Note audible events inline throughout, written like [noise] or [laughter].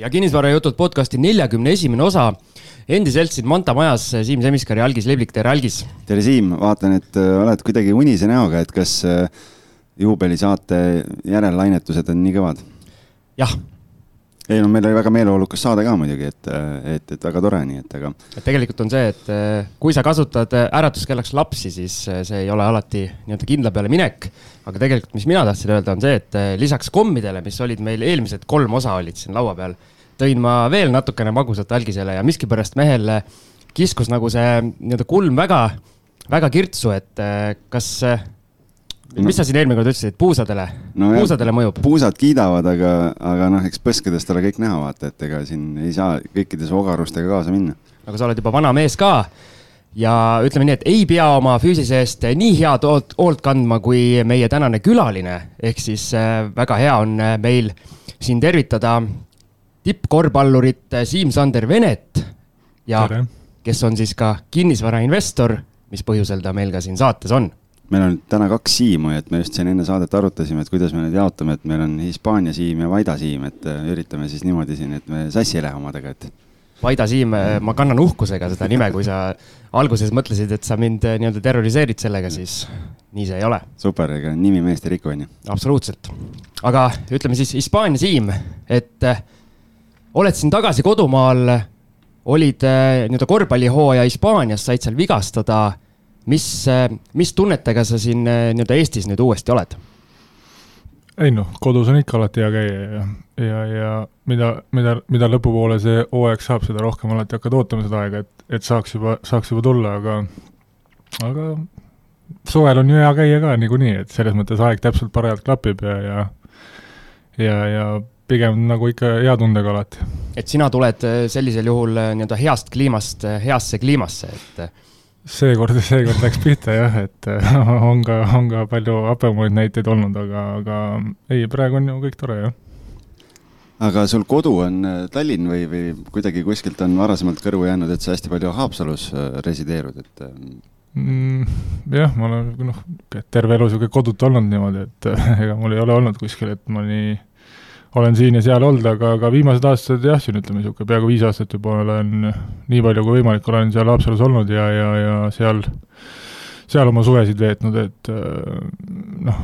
ja kinnisvarajutud podcasti neljakümne esimene osa. endiselt siin Manta majas Siim Semiskar ja Algis Liblik, tere Algis. tere Siim, vaatan, et äh, oled kuidagi unise näoga, et kas äh, juubelisaate järellainetused on nii kõvad? jah ei no meil oli väga meeleolukas saade ka muidugi, et, et, et väga tore, nii et aga. et tegelikult on see, et eh, kui sa kasutad eh, äratuskellaks lapsi, siis eh, see ei ole alati nii-öelda kindla peale minek. aga tegelikult, mis mina tahtsin öelda, on see, et lisaks kommidele, mis olid meil eelmised kolm osa olid siin laua peal, tõin ma veel natukene magusat algisele ja miskipärast mehel kiskus nagu see nii-öelda kulm väga, väga kirtsu, et kas no. mis sa siin eelmine kord ütlesid, puusadele no, puusadele mõjub? puusad kiidavad, aga, aga noh, eks põskedest ole kõik näha, vaata, et ega siin ei saa kõikides ogarustega kaasa minna. aga sa oled juba vana mees ka ja ütleme nii, et ei pea oma füüsise eest nii head hoolt kandma kui meie tänane külaline, ehk siis äh, väga hea on äh, meil siin tervitada tippkorvpallurit äh, Siim-Sander Venet ja Tere. kes on siis ka kinnisvarainvestor, mis põhjusel ta meil ka siin saates on meil on täna kaks siimu, et me just siin enne saadet arutasime, et kuidas me need jaotame, et meil on Hispaania siim ja Vaida siim, et äh, üritame siis niimoodi siin, et me sassi ei lähe omadega, et. Vaida siim, äh, ma kannan uhkusega seda nime, kui sa alguses mõtlesid, et sa mind äh, nii-öelda terroriseerid sellega, siis nii see ei ole. super, ega nimi meest ei riku, on ju. absoluutselt. aga ütleme siis Hispaania siim, et oled siin tagasi kodumaal, olid nii-öelda korvpallihooaja Hispaanias, said seal vigastada mis, äh, mis tunnetega sa siin äh, nii-öelda Eestis nüüd uuesti oled? ei noh, kodus on ikka alati hea käia ja, ja, ja mida, mida, mida lõpupoole see hooaeg saab, seda rohkem alati hakkad ootama seda aega, et, et saaks juba, saaks juba tulla, aga, aga suvel on ju hea käia ka niikuinii, et selles mõttes aeg täpselt parajalt klapib ja, ja ja, ja pigem nagu ikka hea tundega alati. et sina tuled äh, sellisel juhul nii-öelda heast kliimast heasse kliimasse, et seekord, [laughs] seekord läks pihta jah, et [laughs] on ka, on ka palju hapemaid näiteid olnud, aga, aga ei, praegu on ju kõik tore, jah. aga sul kodu on äh, Tallinn või, või kuidagi kuskilt on varasemalt kõrvu jäänud, et sa hästi palju Haapsalus äh, resideerud, et äh, mm,? jah, ma olen noh, terve elu niisugune kodutu olnud niimoodi, et [laughs] ega mul ei ole olnud kuskil, et ma nii olen siin ja seal olnud, aga, aga viimased aastad jah, siin ütleme niisugune peaaegu viis aastat juba olen nii palju kui võimalik, olen seal Haapsalus olnud ja, ja, ja seal, seal oma suvesid veetnud, et äh, noh,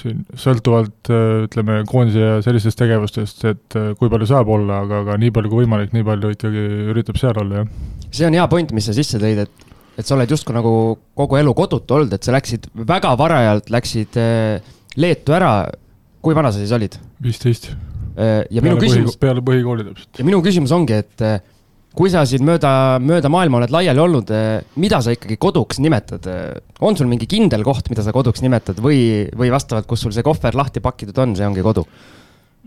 siin sõltuvalt ütleme, koondise ja sellistest tegevustest, et äh, kui palju saab olla, aga, aga nii palju kui võimalik, nii palju ikkagi üritab seal olla, jah. see on hea point, mis sa sisse tõid, et et sa oled justkui nagu kogu elu kodutu olnud, et sa läksid väga varajalt, läksid äh, Leetu ära. kui vana sa siis olid? viisteist Äh, ja minu peale küsimus. peale põhikooli täpselt. ja minu küsimus ongi, et äh, kui sa siin mööda, mööda maailma oled laiali olnud, äh, mida sa ikkagi koduks nimetad? on sul mingi kindel koht, mida sa koduks nimetad või, või vastavalt, kus sul see kohver lahti pakitud on, see ongi kodu?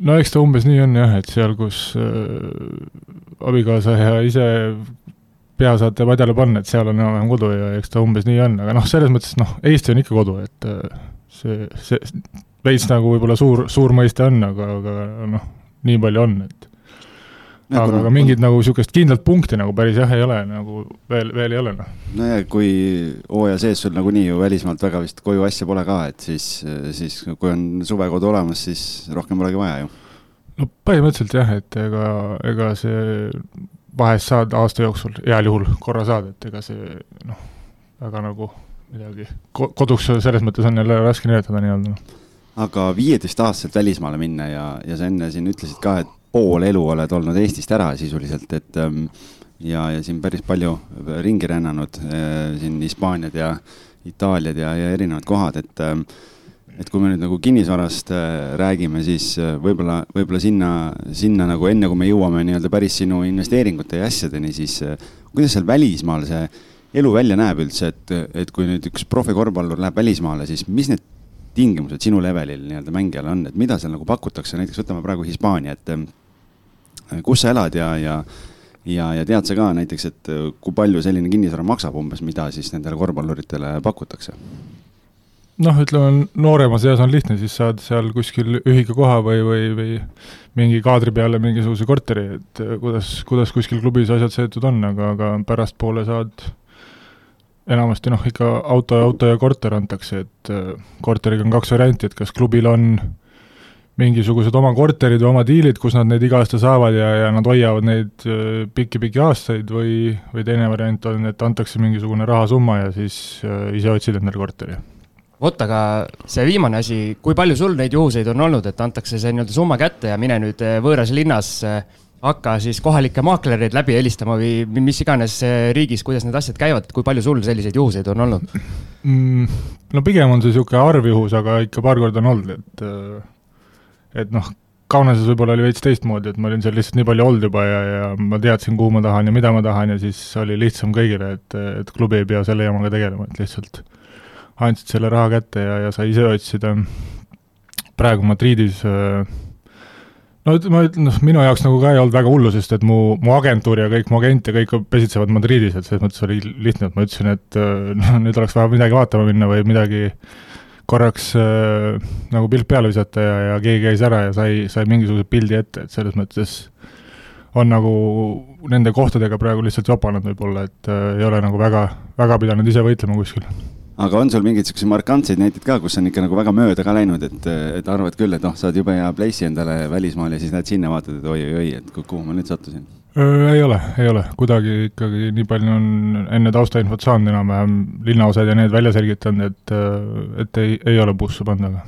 no eks ta umbes nii on jah, et seal, kus äh, abikaasa ja ise pea saate padjale panna, et seal on enam-vähem kodu ja eks ta umbes nii on, aga noh, selles mõttes noh, Eesti on ikka kodu, et äh, see, see veits nagu võib-olla suur, suur mõiste on, aga, aga noh, nii palju on, et aga, aga mingit nagu niisugust kindlat punkti nagu päris jah, ei ole, nagu veel, veel ei ole, noh. nojah, kui hooaja sees sul nagunii ju välismaalt väga vist koju asja pole ka, et siis, siis kui on suvekodu olemas, siis rohkem polegi vaja ju. no põhimõtteliselt jah, et ega, ega see vahest saad aasta jooksul, heal juhul korra saad, et ega see noh, väga nagu midagi koduks selles mõttes on jälle raske nimetada nii-öelda noh aga viieteistaastaselt välismaale minna ja, ja sa enne siin ütlesid ka, et pool elu oled olnud Eestist ära sisuliselt, et ähm, ja, ja siin päris palju ringi rännanud äh, siin Hispaaniad ja Itaaliad ja, ja erinevad kohad, et ähm, et kui me nüüd nagu kinnisvarast äh, räägime, siis äh, võib-olla, võib-olla sinna, sinna nagu enne, kui me jõuame nii-öelda päris sinu investeeringute ja asjadeni, siis kuidas seal välismaal see elu välja näeb üldse, et, et kui nüüd üks profikorvpallur läheb välismaale, siis mis need tingimused sinu levelil nii-öelda mängijale on, et mida seal nagu pakutakse, näiteks võtame praegu Hispaania, et äh, kus sa elad ja, ja ja, ja tead sa ka näiteks, et äh, kui palju selline kinnisvara maksab umbes, mida siis nendele korvpalluritele pakutakse? noh, ütleme nooremas eas on lihtne, siis saad seal kuskil ühikukoha või, või, või mingi kaadri peale mingisuguse korteri, et äh, kuidas, kuidas kuskil klubis asjad seotud on, aga, aga pärastpoole saad enamasti noh, ikka auto, auto ja korter antakse, et äh, korteriga on kaks varianti, et kas klubil on mingisugused oma korterid või oma diilid, kus nad neid iga aasta saavad ja, ja nad hoiavad neid pikki-pikki aastaid või, või teine variant on, et antakse mingisugune rahasumma ja siis ise otsid endale korteri. Vot, aga see viimane asi, kui palju sul neid juhuseid on olnud, et antakse see nii-öelda summa kätte ja mine nüüd võõras linnas hakka siis kohalikke maaklereid läbi helistama või mis iganes eh, riigis, kuidas need asjad käivad, kui palju sul selliseid juhuseid on olnud mm,? no pigem on see niisugune arvjuhus, aga ikka paar korda on olnud, et et noh, Kaunases võib-olla oli veits teistmoodi, et ma olin seal lihtsalt nii palju olnud juba ja, ja ma teadsin, kuhu ma tahan ja mida ma tahan ja siis oli lihtsam kõigile, et, et klubi ei pea selle jamaga tegelema, et lihtsalt andsid selle raha kätte ja, ja sai ise otsida. praegu Madridis äh, no ma ütlen, noh, minu jaoks nagu ka ei olnud väga hullu, sest et mu, mu agentuur ja kõik mu agent ja kõik pesitsevad Madridis, et selles mõttes oli lihtne, et ma ütlesin, et äh, noh, nüüd oleks vaja midagi vaatama minna või midagi korraks äh, nagu pilk peale visata ja, ja keegi käis ära ja sai, sai mingisuguse pildi ette, et selles mõttes on nagu nende kohtadega praegu lihtsalt jopanud võib-olla, et äh, ei ole nagu väga, väga pidanud ise võitlema kuskil aga on sul mingeid siukseid markantseid näiteid ka, kus on ikka nagu väga mööda ka läinud, et, et arvad küll, et noh, saad jube hea place'i endale välismaal ja siis lähed sinna, vaatad, et oi-oi-oi, et kuhu ma nüüd sattusin? ei ole, ei ole, kuidagi ikkagi nii palju on enne taustainfot saanud enam-vähem linnaosad ja need välja selgitanud, et, et ei, ei ole bussu pannud, aga.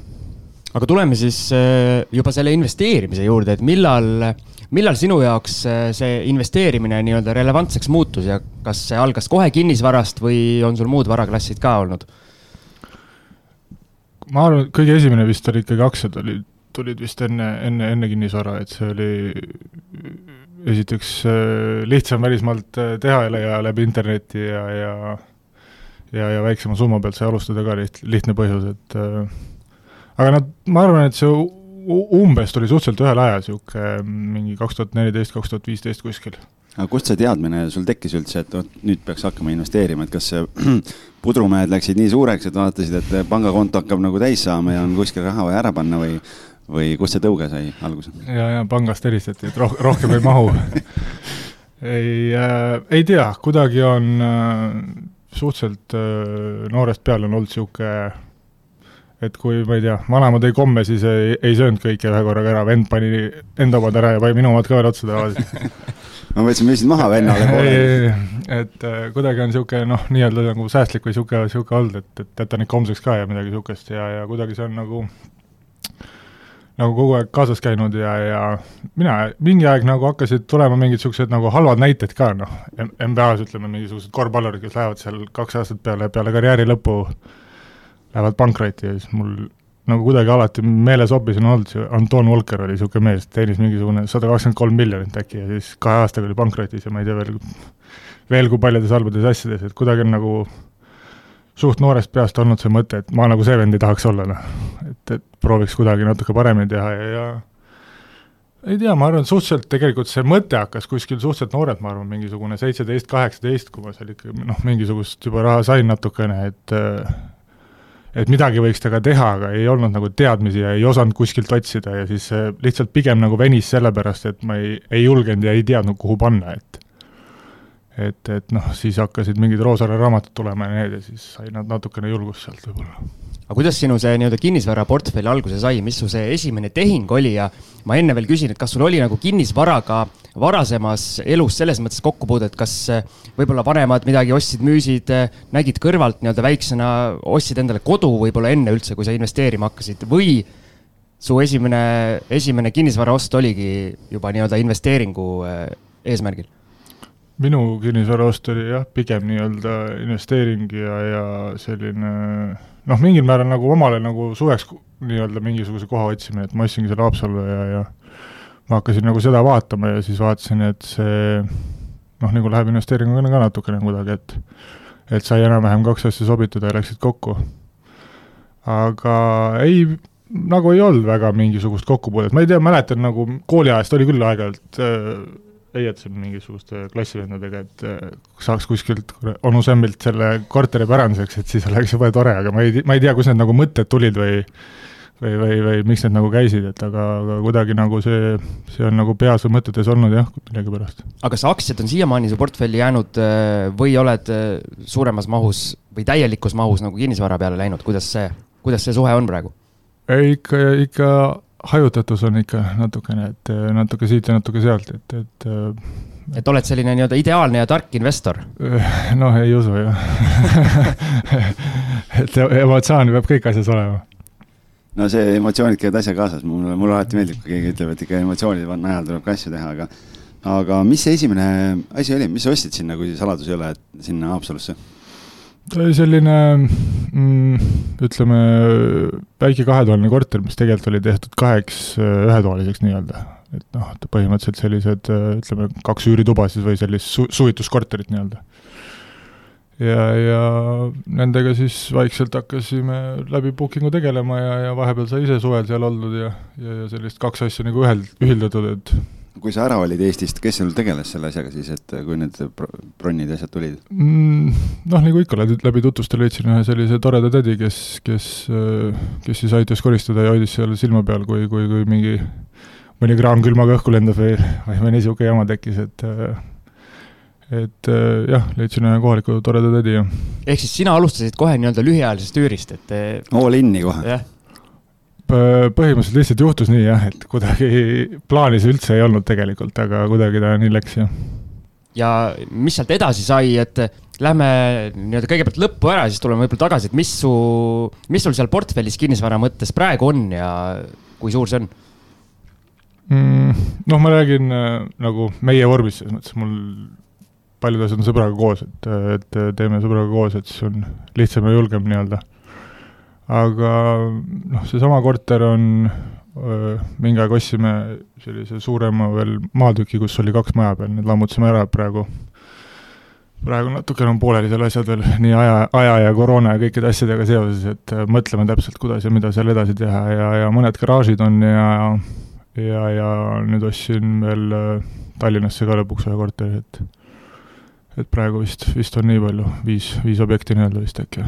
Aga tuleme siis juba selle investeerimise juurde, et millal millal sinu jaoks äh, see investeerimine nii-öelda relevantseks muutus ja kas see algas kohe kinnisvarast või on sul muud varaklassid ka olnud? ma arvan, et kõige esimene vist oli ikkagi aktsiad olid, tulid vist enne, enne, enne kinnisvara, et see oli esiteks äh, lihtsam välismaalt äh, teha ja läbi interneti ja, ja ja, ja väiksema summa pealt sai alustada ka liht-, lihtne põhjus, et aga nad, ma arvan, et see umbes tuli suhteliselt ühel ajal, niisugune mingi kaks tuhat neliteist, kaks tuhat viisteist kuskil. aga kust see teadmine sul tekkis üldse, et vot nüüd peaks hakkama investeerima, et kas [clears throat] pudrumehed läksid nii suureks, et vaatasid, et pangakonto hakkab nagu täis saama ja on kuskil raha vaja ära panna või, või kust see tõuge sai alguse? ja, ja pangast helistati, et roh-, rohkem ei mahu [laughs] ei äh,, ei tea, kuidagi on äh, suhteliselt äh, noorest peale on olnud niisugune et kui, ma ei tea, vanaema tõi komme, siis ei, ei söönud kõike ühe korraga ära, vend pani enda omad ära ja pani minu omad ka veel otsa tavaliselt ma mõtlesin, müüsid maha vennale poole. et äh, kuidagi on niisugune noh, nii-öelda nagu säästlik või niisugune, niisugune olnud, et, et jätan ikka homseks ka ja midagi niisugust ja, ja kuidagi see on nagu nagu kogu aeg kaasas käinud ja, ja mina, mingi aeg nagu hakkasid tulema mingid niisugused nagu halvad näited ka, noh, NBA-s ütleme, mingisugused korvpallurid, kes lähevad seal kaks aastat peale, peale karjääri lõppu lähevad pankrotti ja siis mul nagu kuidagi alati meeles hobis on olnud see Anton Volker oli niisugune mees, teenis mingisugune sada kakskümmend kolm miljonit äkki ja siis kahe aastaga oli pankrotis ja ma ei tea veel, veel kui paljudes halbades asjades, et kuidagi on nagu suht noorest peast olnud see mõte, et ma nagu see vend ei tahaks olla, noh. et, et prooviks kuidagi natuke paremini teha ja, ja ei tea, ma arvan, suhteliselt tegelikult see mõte hakkas kuskil suhteliselt noorelt, ma arvan, mingisugune seitseteist, kaheksateist, kui ma seal ikka noh, mingisugust juba raha sain natukene, et et midagi võiks temaga teha, aga ei olnud nagu teadmisi ja ei osanud kuskilt otsida ja siis lihtsalt pigem nagu venis sellepärast, et ma ei, ei julgenud ja ei teadnud, kuhu panna, et et, et noh, siis hakkasid mingid Roosaare raamatud tulema ja need ja siis sai nad natukene julgust sealt võib-olla. Aga kuidas sinu see nii-öelda kinnisvaraportfell alguse sai, mis su see esimene tehing oli? Ja ma enne veel küsin, et kas sul oli nagu kinnisvaraga varasemas elus selles mõttes kokkupuudet, kas eh, võib-olla vanemad midagi ostsid-müüsid, eh, nägid kõrvalt nii-öelda väiksena, ostsid endale kodu võib-olla enne üldse, kui sa investeerima hakkasid? Või su esimene, esimene kinnisvaraost oligi juba nii-öelda investeeringu eh, eesmärgil? Minu kinnisvaraost oli jah, pigem nii-öelda investeering ja, ja selline noh, mingil määral nagu omale nagu suveks nii-öelda mingisuguse koha otsimine, et ma ostsingi selle Haapsallu ja, ja ma hakkasin nagu seda vaatama ja siis vaatasin, et see noh, nagu läheb investeeringuga ka natukene kuidagi, et et sai enam-vähem kaks asja sobitada ja läksid kokku. aga ei, nagu ei olnud väga mingisugust kokkupuudet, ma ei tea, mäletan nagu kooliajast oli küll aeg-ajalt äh, heietasin mingisuguste klassivendadega, et äh, saaks kuskilt onu Semmilt selle korteri päranduseks, et siis oleks jube tore, aga ma ei, ma ei tea, kust need nagu mõtted tulid või või, või, või miks need nagu käisid, et aga, aga kuidagi nagu see, see on nagu peas või mõtetes olnud jah, millegipärast. aga kas aktsiad on siiamaani su portfelli jäänud äh, või oled äh, suuremas mahus või täielikus mahus nagu kinnisvara peale läinud, kuidas see, kuidas see suhe on praegu? ei, ikka, ikka hajutatus on ikka natukene, et äh, natuke siit ja natuke sealt, et, et et oled selline nii-öelda ideaalne ja tark investor? noh, ei usu jah [laughs] et emotsioon peab kõik asjas olema. no see emotsioonid käivad asja kaasas, mulle, mulle alati meeldib, kui keegi ütleb, et ikka emotsioonide najal tuleb ka asju teha, aga aga mis see esimene asi oli, mis sa ostsid sinna, kui saladus ei ole, et sinna Haapsalusse? ta oli selline mm, ütleme, väike kahetoaline korter, mis tegelikult oli tehtud kaheks ühetoaliseks nii-öelda et noh, põhimõtteliselt sellised ütleme, kaks üürituba siis või sellist su-, suvituskorterit nii-öelda. ja, ja nendega siis vaikselt hakkasime läbi booking'u tegelema ja, ja vahepeal sai ise suvel seal oldud ja, ja, ja sellist kaks asja nagu ühel-, ühildatud, et kui sa ära olid Eestist, kes sul tegeles selle asjaga siis, et kui need bronnid ja asjad tulid mm,? Noh, nagu ikka, läbi, läbi tutvuste leidsin ühe sellise toreda tädi, kes, kes, kes siis aitas koristada ja hoidis seal silma peal, kui, kui, kui mingi mõni kraam külmaga õhku lendab või, või mõni niisugune jama tekkis, et et jah, leidsin ühe kohaliku toreda tädi ja. ehk siis sina alustasid kohe nii-öelda lühiajalisest üürist, et all in'i kohe? jah põhimõtteliselt lihtsalt juhtus nii jah, et kuidagi plaanis üldse ei olnud tegelikult, aga kuidagi ta nii läks jah. ja mis sealt edasi sai, et lähme nii-öelda kõigepealt lõppu ära, siis tuleme võib-olla tagasi, et mis su, mis sul seal portfellis kinnisvara mõttes praegu on ja kui suur see on mm,? noh, ma räägin äh, nagu meie vormis, selles mõttes mul paljud asjad on sõbraga koos, et, et teeme sõbraga koos, et siis on lihtsam ja julgem nii-öelda aga noh, seesama korter on, mingi aeg ostsime sellise suurema veel maatüki, kus oli kaks maja peal, need lammutasime ära praegu. praegu natukene on pooleli seal asjad veel nii aja, aja ja koroona ja kõikide asjadega seoses, et mõtleme täpselt, kuidas ja mida seal edasi teha ja, ja mõned garaažid on ja ja, ja nüüd ostsin veel Tallinnasse ka lõpuks ühe korteri, et et praegu vist, vist on nii palju, viis, viis objekti nii-öelda vist äkki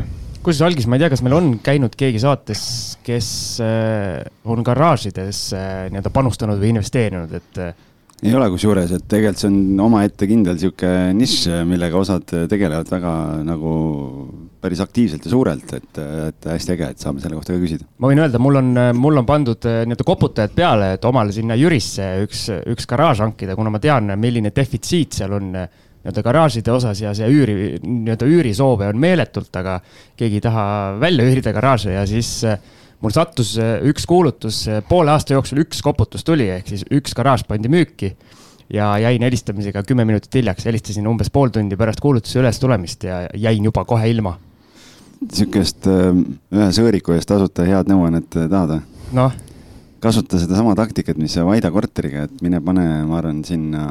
kusjuures algis, ma ei tea, kas meil on käinud keegi saates, kes äh, on garaažides äh, nii-öelda panustanud või investeerinud, et äh, ei ole kusjuures, et tegelikult see on omaette kindel sihuke nišš, millega osad tegelevad väga nagu päris aktiivselt ja suurelt, et, et hästi äge, et saame selle kohta ka küsida. ma võin öelda, mul on, mul on pandud nii-öelda koputajad peale, et omale sinna Jürisse üks, üks garaaž hankida, kuna ma tean, milline defitsiit seal on nii-öelda garaažide osas ja see üüri, nii-öelda üürisoove on meeletult, aga keegi ei taha välja üürida garaaže ja siis äh, mul sattus äh, üks kuulutus, äh, poole aasta jooksul üks koputus tuli, ehk siis üks garaaž pandi müüki ja jäin helistamisega kümme minutit hiljaks, helistasin umbes pool tundi pärast kuulutuse üles tulemist ja jäin juba kohe ilma. sihukest ühe sõõriku eest tasuta head nõuannet tahad või? noh. kasuta sedasama taktikat, mis Vaida korteriga, et mine pane, ma arvan, sinna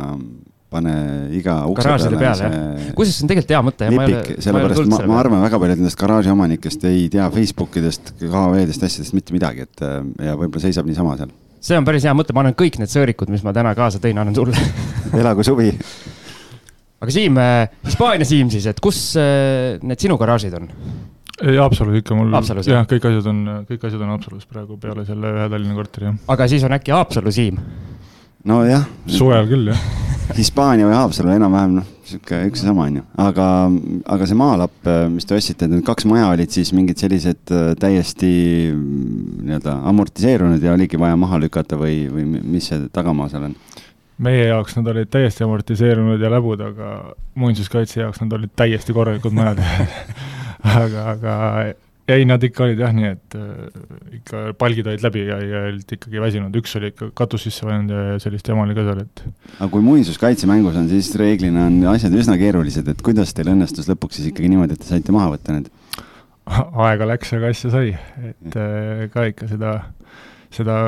pane iga ukse garaažide peale, peale, kusjuures see on tegelikult hea mõte. lipik, sellepärast ma, ma arvan, väga paljud nendest garaaži omanikest ei tea Facebookidest, KV-dest, asjadest mitte midagi, et ja võib-olla seisab niisama seal. see on päris hea mõte, ma annan kõik need sõõrikud, mis ma täna kaasa tõin, annan sulle [laughs] elagu suvi. aga Siim, äh, Hispaania Siim siis, et kus äh, need sinu garaažid on? ei, Haapsalus ikka mul, jah, kõik asjad on, kõik asjad on Haapsalus praegu peale selle ühe Tallinna korteri, jah. aga siis on äkki Haapsalu Siim? Nojah. suvel küll, jah Hispaania või Haapsalu enam-vähem noh, sihuke üks ja sama onju, aga, aga see maalapp, mis te ostsite, need kaks maja olid siis mingid sellised äh, täiesti mm, nii-öelda amortiseerunud ja oligi vaja maha lükata või, või mis see tagamaa seal on? meie jaoks nad olid täiesti amortiseerunud ja läbud, aga muinsuskaitse jaoks nad olid täiesti korralikud majad [laughs] aga, aga ei, nad ikka olid jah, nii et äh, ikka palgid olid läbi ja, ja olid ikkagi väsinud, üks oli ikka katus sisse vajunud ja, ja sellist jama oli ka seal, et. aga kui muinsuskaitse mängus on, siis reeglina on asjad üsna keerulised, et kuidas teil õnnestus lõpuks siis ikkagi niimoodi, et te saite maha võtta need? [laughs] aega läks, aga asja sai, et äh, ka ikka seda, seda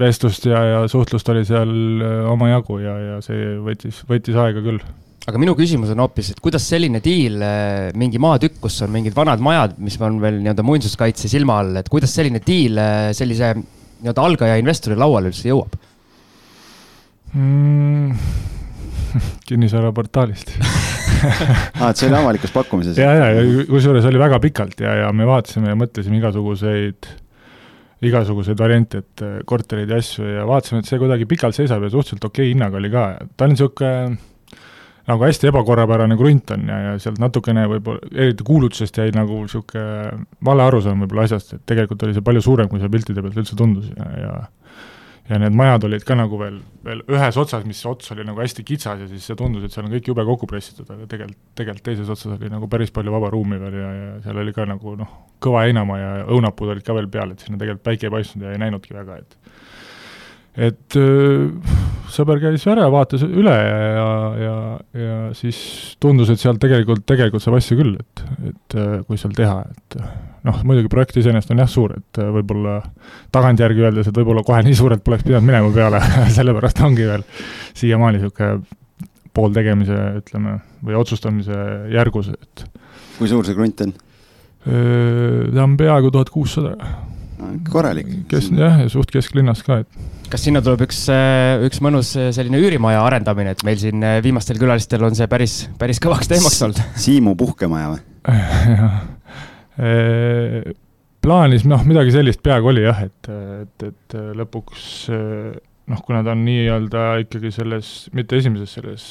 vestlust ja, ja suhtlust oli seal äh, omajagu ja, ja see võttis, võttis aega küll aga minu küsimus on hoopis, et kuidas selline diil, äh, mingi maatükk, kus on mingid vanad majad, mis on veel nii-öelda muinsuskaitse silma all, et kuidas selline diil äh, sellise nii-öelda algaja investori lauale üldse jõuab mm,? [laughs] kinnisvaraportaalist aa, [laughs] et see oli avalikus pakkumises? ja, ja, ja kusjuures oli väga pikalt ja, ja me vaatasime ja mõtlesime igasuguseid, igasuguseid variante, et äh, kortereid ja asju ja vaatasime, et see kuidagi pikalt seisab ja suhteliselt okei hinnaga oli ka, ta on niisugune nagu hästi ebakorrapärane krunt on ja, ja sealt natukene võib-olla, eriti kuulutusest jäi nagu niisugune vale arusaam võib-olla asjast, et tegelikult oli see palju suurem, kui see piltide pealt üldse tundus ja, ja ja need majad olid ka nagu veel, veel ühes otsas, mis ots oli nagu hästi kitsas ja siis see tundus, et seal on kõik jube kokku pressitud, aga tegelikult, tegelikult teises otsas oli nagu päris palju vaba ruumi veel ja, ja seal oli ka nagu noh, kõva heinamaa ja õunapuud olid ka veel peal, et sinna tegelikult päike ei paistnud ja ei näinudki väga, et et sõber käis ära, vaatas üle ja, ja, ja siis tundus, et sealt tegelikult, tegelikult saab asja küll, et, et kui seal teha, et noh, muidugi projekt iseenesest on jah suur, et võib-olla tagantjärgi öeldes, et võib-olla kohe nii suurelt poleks pidanud minema peale [laughs] sellepärast ongi veel siiamaani niisugune pooltegemise, ütleme, või otsustamise järgus, et kui suur see krunt on? ta on peaaegu tuhat kuussada. korralik. kes, jah, ja suht kesklinnas ka, et kas sinna tuleb üks, äh, üks mõnus äh, selline üürimaja arendamine, et meil siin äh, viimastel külalistel on see päris, päris kõvaks teemaks olnud? [laughs] Siimu puhkemaja või? [laughs] plaanis noh, midagi sellist peaaegu oli jah, et, et, et lõpuks noh, kuna ta on nii-öelda ikkagi selles, mitte esimeses selles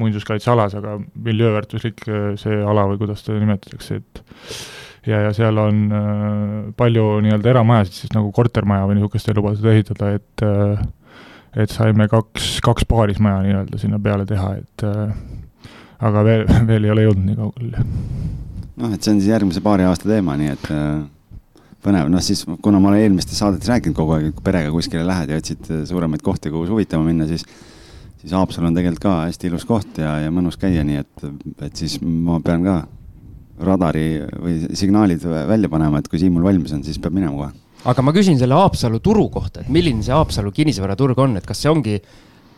muinsuskaitsealas, aga miljööväärtuslik see ala või kuidas teda nimetatakse, et ja, ja seal on äh, palju nii-öelda eramajasid, siis nagu kortermaja või niisugust ei lubatud ehitada, et äh, et saime kaks, kaks paarismaja nii-öelda sinna peale teha, et äh, aga veel, veel ei ole jõudnud nii kaugele. noh, et see on siis järgmise paari aasta teema, nii et põnev, noh siis kuna ma olen eelmistes saadetes rääkinud kogu aeg, et kui perega kuskile lähed ja otsid suuremaid kohti, kuhu suvitama minna, siis siis Haapsalu on tegelikult ka hästi ilus koht ja, ja mõnus käia, nii et, et siis ma pean ka radari või signaalid välja panema, et kui Siimul valmis on, siis peab minema kohe. aga ma küsin selle Haapsalu turu kohta, et milline see Haapsalu kinnisvaraturg on, et kas see ongi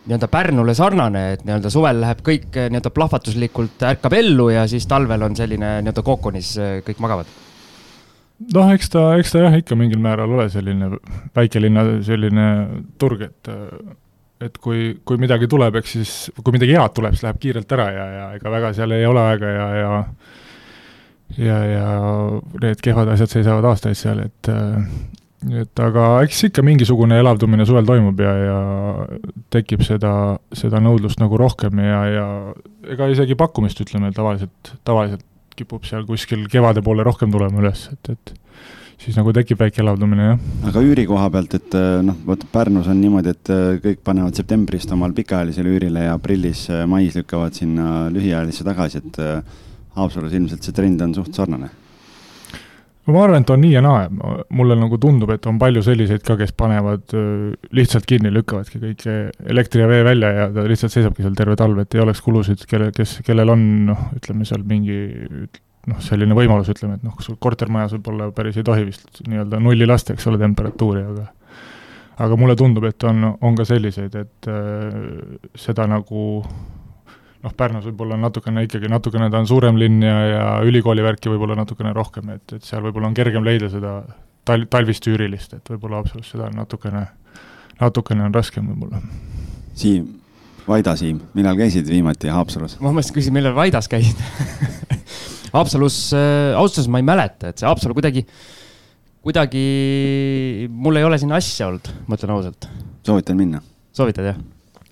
nii-öelda Pärnule sarnane, et nii-öelda suvel läheb kõik eh, nii-öelda plahvatuslikult ärkab ellu ja siis talvel on selline nii-öelda kookonis eh, kõik magavad? noh, eks ta, eks ta jah, ikka mingil määral ole selline väikelinna selline turg, et et kui, kui midagi tuleb, eks siis, kui midagi head tuleb, siis läheb kiirelt ära ja, ja ega väga seal ei ole aega ja, ja ja, ja need kehvad asjad seisavad aastaid seal, et et aga eks ikka mingisugune elavdumine suvel toimub ja, ja tekib seda, seda nõudlust nagu rohkem ja, ja ega isegi pakkumist, ütleme, tavaliselt, tavaliselt kipub seal kuskil kevade poole rohkem tulema üles, et, et siis nagu tekib väike elavdumine, jah. aga üüri koha pealt, et noh, vot Pärnus on niimoodi, et kõik panevad septembrist omal pikaajalisele üürile ja aprillis, mais lükkavad sinna lühiajalisse tagasi, et Haapsalus ilmselt see trend on suht sarnane? ma arvan, et on nii ja naa, mulle nagu tundub, et on palju selliseid ka, kes panevad lihtsalt kinni, lükkavadki kõik elektri ja vee välja ja ta lihtsalt seisabki seal terve talv, et ei oleks kulusid, kelle, kes, kellel on noh, ütleme seal mingi noh, selline võimalus, ütleme, et noh, sul kortermajas võib-olla päris ei tohi vist nii-öelda nulli lasta, eks ole, temperatuuri, aga aga mulle tundub, et on, on ka selliseid, et äh, seda nagu noh, Pärnus võib-olla on natukene ikkagi, natukene ta on suurem linn ja, ja ülikooli värki võib-olla natukene rohkem, et, et seal võib-olla on kergem leida seda tal-, talvist üürilist, et võib-olla Haapsalus seda on natukene, natukene on raskem võib-olla. Siim, Vaida Siim, millal käisid viimati Haapsalus? ma mõtlesin, küsin, millal Vaidas käisid [laughs] Haapsalus äh,, ausalt öeldes ma ei mäleta, et see Haapsalu kuidagi, kuidagi, mul ei ole sinna asja olnud, ma ütlen ausalt. soovitan minna? soovitad, jah?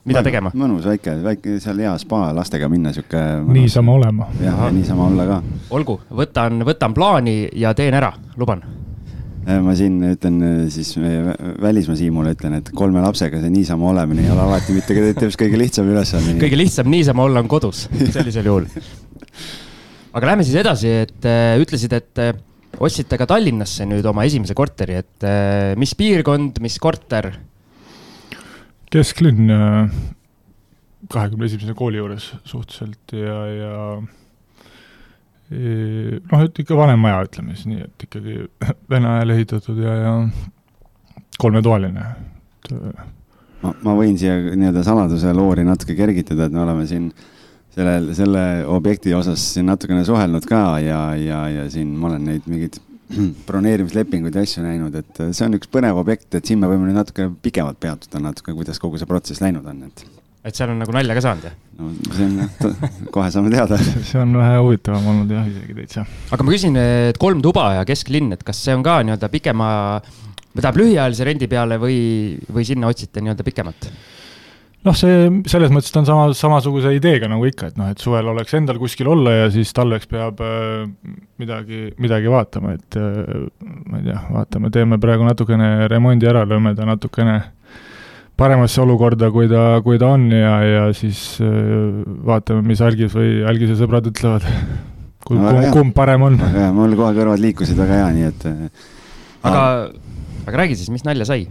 Mida tegema? mõnus väike, väike seal hea spa lastega minna, sihuke. niisama olema. jah, ja niisama olla ka. olgu, võtan, võtan plaani ja teen ära, luban. Äh, ma siin ütlen äh, siis välismaa Siimule ütlen, et kolme lapsega see niisama olemine ei ole alati mitte kõige lihtsam ülesanne. kõige lihtsam niisama olla on kodus, sellisel juhul. [laughs] aga lähme siis edasi, et äh, ütlesid, et äh, ostsite ka Tallinnasse nüüd oma esimese korteri, et äh, mis piirkond, mis korter kesklinn kahekümne esimese kooli juures suhteliselt ja, ja noh, et ikka vanem maja, ütleme siis nii, et ikkagi [laughs] vene ajal ehitatud ja, ja kolmetoaline, et äh, ma, ma võin siia nii-öelda saladuse loori natuke kergitada, et me oleme siin selle, selle objekti osas siin natukene suhelnud ka ja, ja, ja siin ma olen neid mingeid [clears throat] broneerimislepinguid ja asju näinud, et äh, see on üks põnev objekt, et siin me võime nüüd natuke pikemalt peatuda natuke, kuidas kogu see protsess läinud on, et. et seal on nagu nalja ka saanud, jah? no see on, kohe saame teada [laughs] see on vähe huvitavam olnud jah, isegi täitsa. aga ma küsin, et kolm tuba ja kesklinn, et kas see on ka nii-öelda pikema, või tähendab lühiajalise rendi peale või, või sinna otsite nii-öelda pikemat? Noh, see selles mõttes ta on sama, samasuguse ideega nagu ikka, et noh, et suvel oleks endal kuskil olla ja siis talveks peab äh, midagi, midagi vaatama, et äh, ma ei tea, vaatame, teeme praegu natukene remondi ära, lööme ta natukene paremasse olukorda, kui ta, kui ta on ja, ja siis äh, vaatame, mis algis või algise sõbrad ütlevad. [laughs] kumb no,, kumb parem on. väga hea, mul kohe kõrvad liikusid väga hea, nii et. aga, aga räägi siis, mis nalja sai?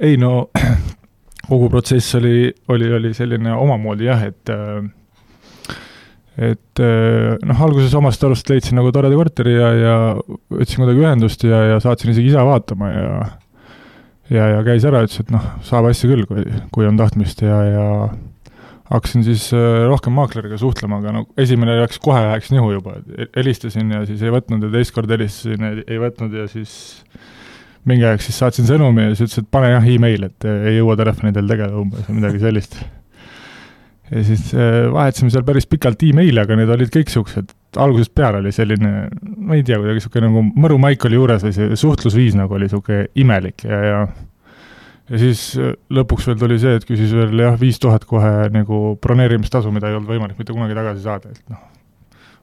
ei no kogu protsess oli, oli, oli selline omamoodi jah, et et noh, alguses omast arust leidsin nagu toreda korteri ja, ja võtsin kuidagi ühendust ja, ja saatsin isegi isa vaatama ja ja, ja käis ära, ütles, et noh, saab asja küll, kui, kui on tahtmist ja, ja hakkasin siis rohkem maakleriga suhtlema, aga no esimene läks kohe, läks nihu juba, helistasin ja siis ei võtnud ja teist korda helistasin ja ei võtnud ja siis mingi aeg siis saatsin sõnumi ja siis ütles, et pane jah email, et eh, ei jõua telefonidel tegeleda umbes või midagi sellist. ja siis eh, vahetasime seal päris pikalt email'e, aga need olid kõik niisugused, algusest peale oli selline, ma ei tea, kuidagi niisugune nagu mõru maik oli juures või see suhtlusviis nagu oli niisugune imelik ja, ja ja siis eh, lõpuks veel tuli see, et küsis veel jah, viis tuhat kohe nagu broneerimistasu, mida ei olnud võimalik mitte kunagi tagasi saada, et noh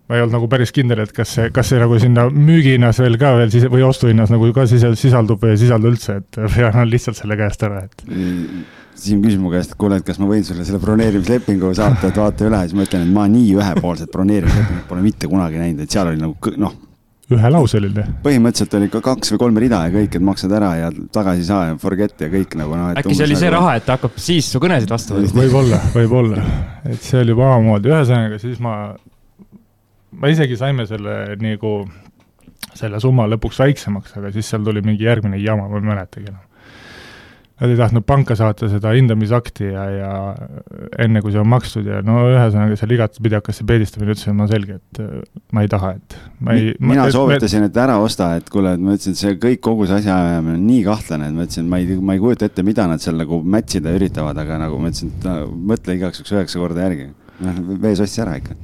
ma ei olnud nagu päris kindel, et kas see, kas see nagu sinna müügihinnas veel ka veel siis või ostuhinnas nagu ka sisaldub või ei sisaldu üldse, et [laughs] või annan lihtsalt selle käest ära, et. Siim küsis mu käest, et kuule, et kas ma võin sulle selle broneerimislepingu saata, et vaata üle, siis ma ütlen, et ma nii ühepoolset broneerimislepingut pole mitte kunagi näinud, et seal oli nagu noh. ühelauseline. põhimõtteliselt oli ka kaks või kolm rida ja kõik, et maksad ära ja tagasi ei saa ja forget ja kõik nagu noh. äkki see oli see nagu... raha, et ta hakkab siis su kõnesid vastu võtma? võib-olla, võib-olla, et see oli juba omamoodi, ühesõnaga siis ma me isegi saime selle nagu, selle summa lõpuks väiksemaks, aga siis seal tuli mingi järgmine jama, ma ei mäletagi enam. Nad ei tahtnud panka saata seda hindamisakti ja, ja enne, kui see on makstud ja no ühesõnaga seal igatpidi hakkas see peedistamine, ütlesin ma selge, et äh, ma ei taha, et ma ei mina ma, soovitasin, et ära osta, et kuule, et ma ütlesin, et see kõik, kogu see asjaajamine on nii kahtlane, et ma ütlesin, ma ei, ma ei kujuta ette, mida nad seal nagu match ida üritavad, aga nagu ma ütlesin, et mõtle igaks juhuks üheksa korda järgi noh, vees ostis ära ikka. [laughs]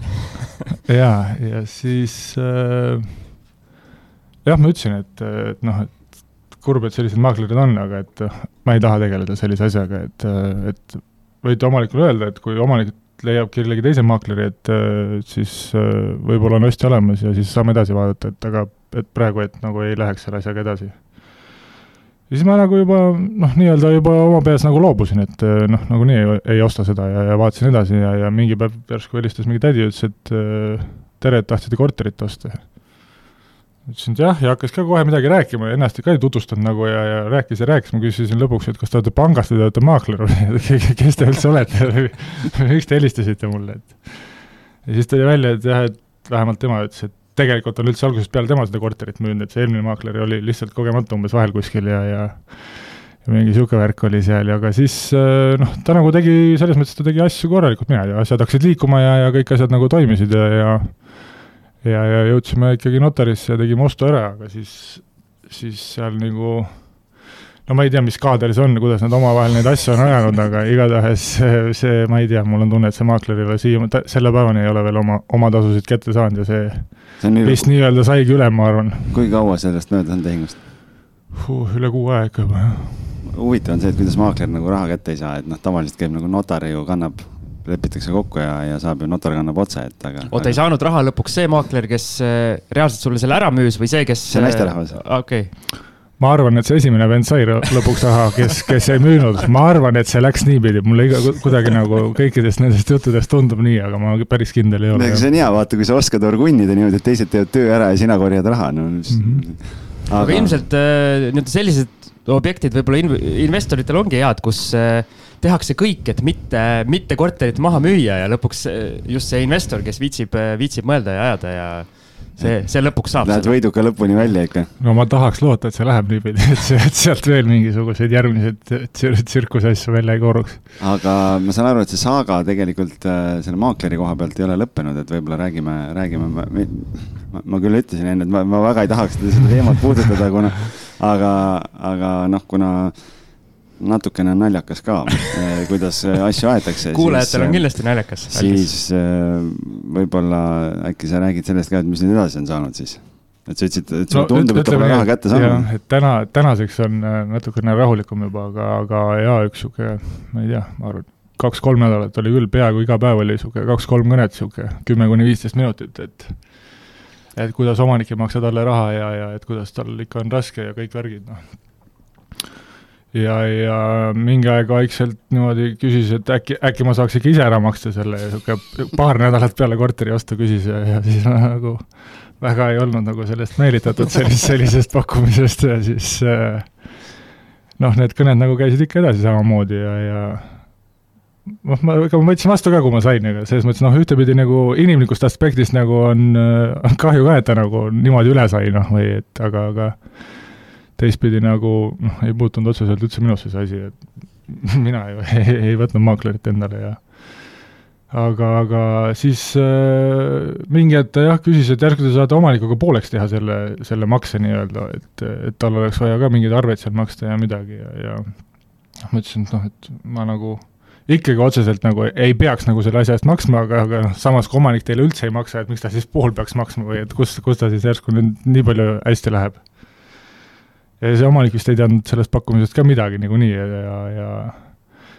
Ja, ja siis äh, jah, ma ütlesin, et, et noh, et kurb, et sellised maaklerid on, aga et ma ei taha tegeleda sellise asjaga, et, et võite omanikule öelda, et kui omanik leiab kellegi teise maakleri, et siis võib-olla on ostja olemas ja siis saame edasi vaadata, et aga et praegu, et nagu ei läheks selle asjaga edasi ja siis ma nagu juba noh, nii-öelda juba oma peas nagu loobusin, et eh, noh, nagunii ei, ei osta seda ja, ja vaatasin edasi ja, ja mingi päev järsku helistas mingi tädi, ütles, et eh, tere, et tahtsite korterit osta. ütlesin, et jah, ja hakkas ka kohe midagi rääkima ja ennast ka ei tutvustanud nagu ja, ja rääkis ja rääkis, ma küsisin lõpuks, et kas te olete pangast või te olete maakler või [laughs] kes te üldse olete? [laughs] Miks te helistasite mulle, et? Ja siis tuli välja, et jah, et vähemalt tema ütles, et tegelikult on üldse algusest peale tema seda korterit müünud, et see eelmine maakler oli lihtsalt kogemata umbes vahel kuskil ja, ja ja mingi niisugune värk oli seal ja ka siis äh, noh, ta nagu tegi, selles mõttes ta tegi asju korralikult, mina tea, asjad hakkasid liikuma ja, ja kõik asjad nagu toimisid ja, ja ja, ja jõudsime ikkagi notarisse ja tegime ostu ära, aga siis, siis seal nagu no ma ei tea, mis kaader see on, kuidas nad omavahel neid asju on ajanud, aga igatahes see, see, ma ei tea, mul on tunne, et see maakler ei ole siia, selle päevani ei ole veel oma, oma tasusid kätte saanud ja see, see nii, vist nii-öelda saigi üle, ma arvan. kui kaua sellest möödas on tehingust huh,? üle kuu ikka juba, jah. huvitav on see, et kuidas maakler nagu raha kätte ei saa, et noh, tavaliselt käib nagu notar ju kannab lepitakse kokku ja, ja saab ju notar kannab otse, et aga. oota, ei saanud raha lõpuks see maakler, kes äh, reaalselt sulle selle ära müüs või see, kes. see naisterahvas. okei okay ma arvan, et see esimene vend sai lõpuks raha, kes, kes ei müünud, ma arvan, et see läks niipidi, mulle iga, kuidagi nagu kõikidest nendest juttudest tundub nii, aga ma päris kindel ei ole. see on hea, vaata, kui sa oskad orgunnida niimoodi, et teised teevad töö ära ja sina korjad raha, no mm. -hmm. aga, aga ilmselt äh, nii-öelda sellised objektid võib-olla in investoritel ongi head, kus äh, tehakse kõik, et mitte, mitte korterit maha müüa ja lõpuks äh, just see investor, kes viitsib, viitsib mõelda ja ajada ja see, see lõpuks saab. Lähed võiduka lõpuni välja ikka. no ma tahaks loota, et see läheb niipidi, et see, et sealt veel mingisuguseid järgmiseid tsir tsirkuse asju välja ei kooruks. aga ma saan aru, et see saaga tegelikult äh, selle maakleri koha pealt ei ole lõppenud, et võib-olla räägime, räägime, ma, ma küll ütlesin enne, et ma, ma väga ei tahaks seda teemat puudutada, kuna aga, aga noh, kuna natukene naljakas ka, [laughs] eh, kuidas asju aetakse. kuulajatel on eh, kindlasti naljakas. siis eh, võib-olla äkki sa räägid sellest ka, et mis nüüd edasi on saanud siis? et sa ütlesid, et sulle no, tundub, et ta pole raha kätte saanud. et täna, tänaseks on natukene rahulikum juba, aga, aga jaa, üks sihuke, ma ei tea, ma arvan, kaks-kolm nädalat oli küll, peaaegu iga päev oli sihuke kaks-kolm kõnet, sihuke kümme kuni viisteist minutit, et et kuidas omanik ei maksa talle raha ja, ja et kuidas tal ikka on raske ja kõik värgid, noh ja, ja mingi aeg vaikselt niimoodi küsis, et äkki, äkki ma saaks ikka ise ära maksta selle ja niisugune paar nädalat peale korteri ostu küsis ja, ja siis nagu väga ei olnud nagu sellest meelitatud sellist, sellisest pakkumisest ja siis äh, noh, need kõned nagu käisid ikka edasi samamoodi ja, ja noh, ma, ega ma võtsin vastu ka, kui ma sain, aga selles mõttes noh, ühtepidi nagu inimlikust aspektist nagu on, äh, on kahju ka, et ta nagu niimoodi üle sai, noh, või et aga, aga teistpidi nagu noh, ei puutunud otseselt üldse minusse see asi, et [laughs] mina ju ei, ei võtnud maaklerit endale ja aga, aga siis äh, mingi hetk ta jah, küsis, et järsku te saate omanikuga pooleks teha selle, selle makse nii-öelda, et, et tal oleks vaja ka mingeid arveid seal maksta ja midagi ja, ja noh, ma ütlesin, et noh, et ma nagu ikkagi otseselt nagu ei peaks nagu selle asja eest maksma, aga, aga noh, samas kui omanik teile üldse ei maksa, et miks ta siis pool peaks maksma või et kus, kus ta siis järsku nüüd nii palju hästi läheb ja see omanik vist ei teadnud sellest pakkumisest ka midagi niikuinii ja, ja, ja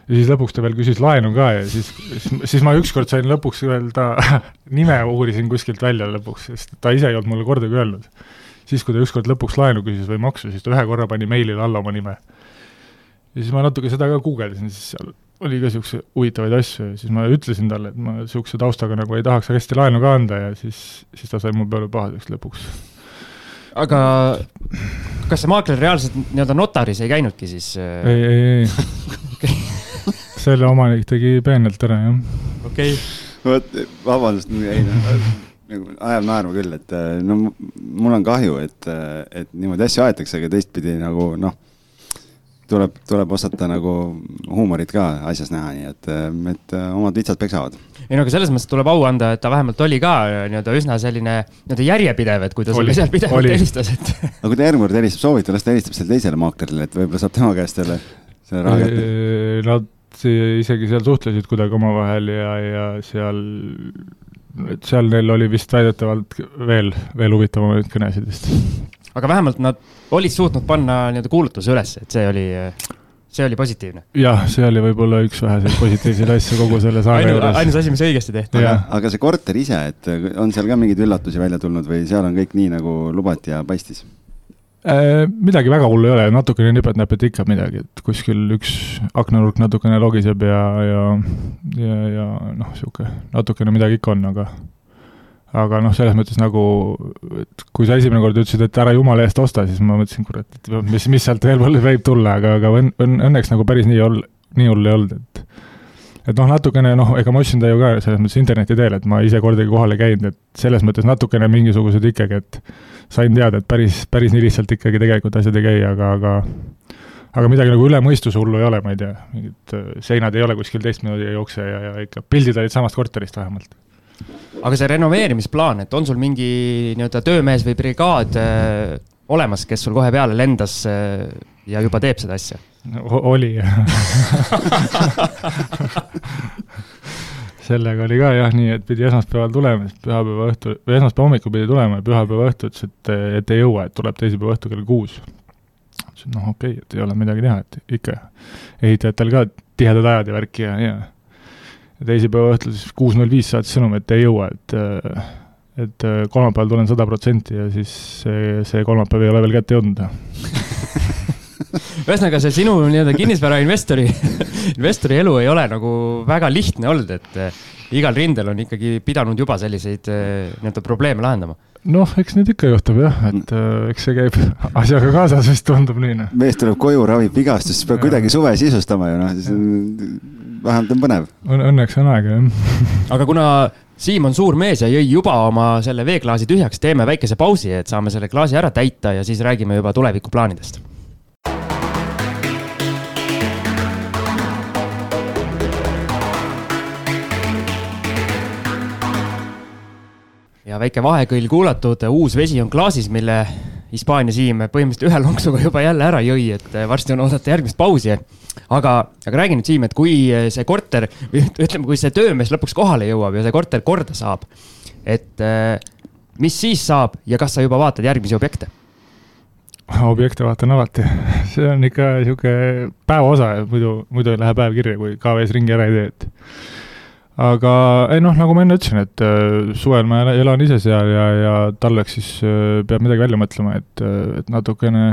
ja siis lõpuks ta veel küsis laenu ka ja siis, siis, siis ma ükskord sain lõpuks veel ta [laughs] nime uurisin kuskilt välja lõpuks, sest ta ise ei olnud mulle kordagi öelnud. siis, kui ta ükskord lõpuks laenu küsis või maksu, siis ta ühe korra pani meilile alla oma nime. ja siis ma natuke seda ka guugeldasin, siis seal oli ka niisuguseid huvitavaid asju ja siis ma ütlesin talle, et ma niisuguse taustaga nagu ei tahaks hästi laenu ka anda ja siis, siis ta sai mu peale pahaseks lõpuks aga kas see maakler reaalselt nii-öelda notaris ei käinudki siis? Äh? ei, ei, ei okay. [laughs] selle omanik tegi peenelt ära, jah. okei okay.. vot, vabandust, ei noh, nagu ajab naerma küll, et äh, no mul on kahju, et, äh, et niimoodi asju aetakse, aga teistpidi nagu noh tuleb, tuleb osata nagu huumorit ka asjas näha, nii et, et omad vitsad peksavad. ei no aga selles mõttes tuleb au anda, et ta vähemalt oli ka nii-öelda üsna selline nii-öelda järjepidev, et kui ta sulle seal pidevalt helistas, et. [laughs] aga kui ta järgmine kord helistab, soovita, las ta helistab selle teisele maaklerile, et võib-olla saab tema käest selle, selle raha kätte. Nad isegi seal suhtlesid kuidagi omavahel ja, ja seal, et seal neil oli vist väidetavalt veel, veel huvitavamaid kõnesid vist aga vähemalt nad olid suutnud panna nii-öelda kuulutuse üles, et see oli, see oli positiivne. jah, see oli võib-olla üks väheseid positiivseid asju kogu selle saare juures. ainus asi, mis õigesti tehti. aga, aga see korter ise, et on seal ka mingeid üllatusi välja tulnud või seal on kõik nii, nagu lubati ja paistis? Äh, midagi väga hullu ei ole, natukene nipet-näpet ikka midagi, et kuskil üks aknanurk natukene logiseb ja, ja, ja, ja noh, niisugune natukene midagi ikka on, aga aga noh, selles mõttes nagu, et kui sa esimene kord ütlesid, et ära jumala eest osta, siis ma mõtlesin, kurat, et mis, mis sealt veel võib tulla, aga, aga õn-, õn-, õnneks nagu päris nii ol-, nii hull ei olnud, et et noh, natukene noh, ega ma ostsin ta ju ka selles mõttes interneti teel, et ma ise kordagi kohal ei käinud, et selles mõttes natukene mingisugused ikkagi, et sain teada, et päris, päris nii lihtsalt ikkagi tegelikult asjad ei käi, aga, aga aga midagi nagu üle mõistuse hullu ei ole, ma ei tea, mingid äh, seinad ei ole kuskil teistmoodi ei jookse ja, ja ikka pildid olid samast korterist vähemalt aga see renoveerimisplaan, et on sul mingi nii-öelda töömees või brigaad äh, olemas, kes sul kohe peale lendas äh, ja juba teeb seda asja o? oli sellega oli ka jah nii, et pidi esmaspäeval tulema, siis pühapäeva õhtul, või esmaspäeva hommikul pidi tulema ja pühapäeva õhtul ütles, et, et ei jõua, et tuleb teisipäeva õhtul kell kuus. ütlesin, noh, okei okay,, et ei ole midagi teha, et ikka ehitajatel ka tihedad ajad ja värki ja, ja ja teisipäeva õhtul siis kuus null viis saatis sõnumi, et ei jõua, et et kolmapäeval tulen sada protsenti ja siis see, see kolmapäev ei ole veel kätte jõudnud. [laughs] Ühesõnaga, see sinu nii-öelda kinnisvarainvestori [laughs] investori elu ei ole nagu väga lihtne olnud, et eh, igal rindel on ikkagi pidanud juba selliseid nii-öelda probleeme lahendama. Noh, eks neid ikka juhtub jah, et äh, eks see käib [laughs] asjaga kaasas, vist tundub nii, noh. mees tuleb koju, ravib vigastust, siis peab kuidagi suve sisustama ju noh, siis vähemalt on põnev Õn. Õnneks on aega, jah. aga kuna Siim on suur mees ja jõi juba oma selle veeklaasi tühjaks, teeme väikese pausi, et saame selle klaasi ära täita ja siis räägime juba tulevikuplaanidest ja väike vahekõll kuulatud, uus vesi on klaasis, mille Hispaania Siim põhimõtteliselt ühe lonksuga juba jälle ära jõi, et varsti on oodata järgmist pausi. Aga, aga räägi nüüd Siim, et kui see korter või ütleme, kui see töömees lõpuks kohale jõuab ja see korter korda saab, et mis siis saab ja kas sa juba vaatad järgmisi objekte? objekte vaatan alati, see on ikka sihuke päevaosa, muidu, muidu ei lähe päev kirja, kui KV-s ringi ära ei tee, et. aga ei noh, nagu ma enne ütlesin, et äh, suvel ma elan ise seal ja, ja talveks siis peab midagi välja mõtlema, et, et natukene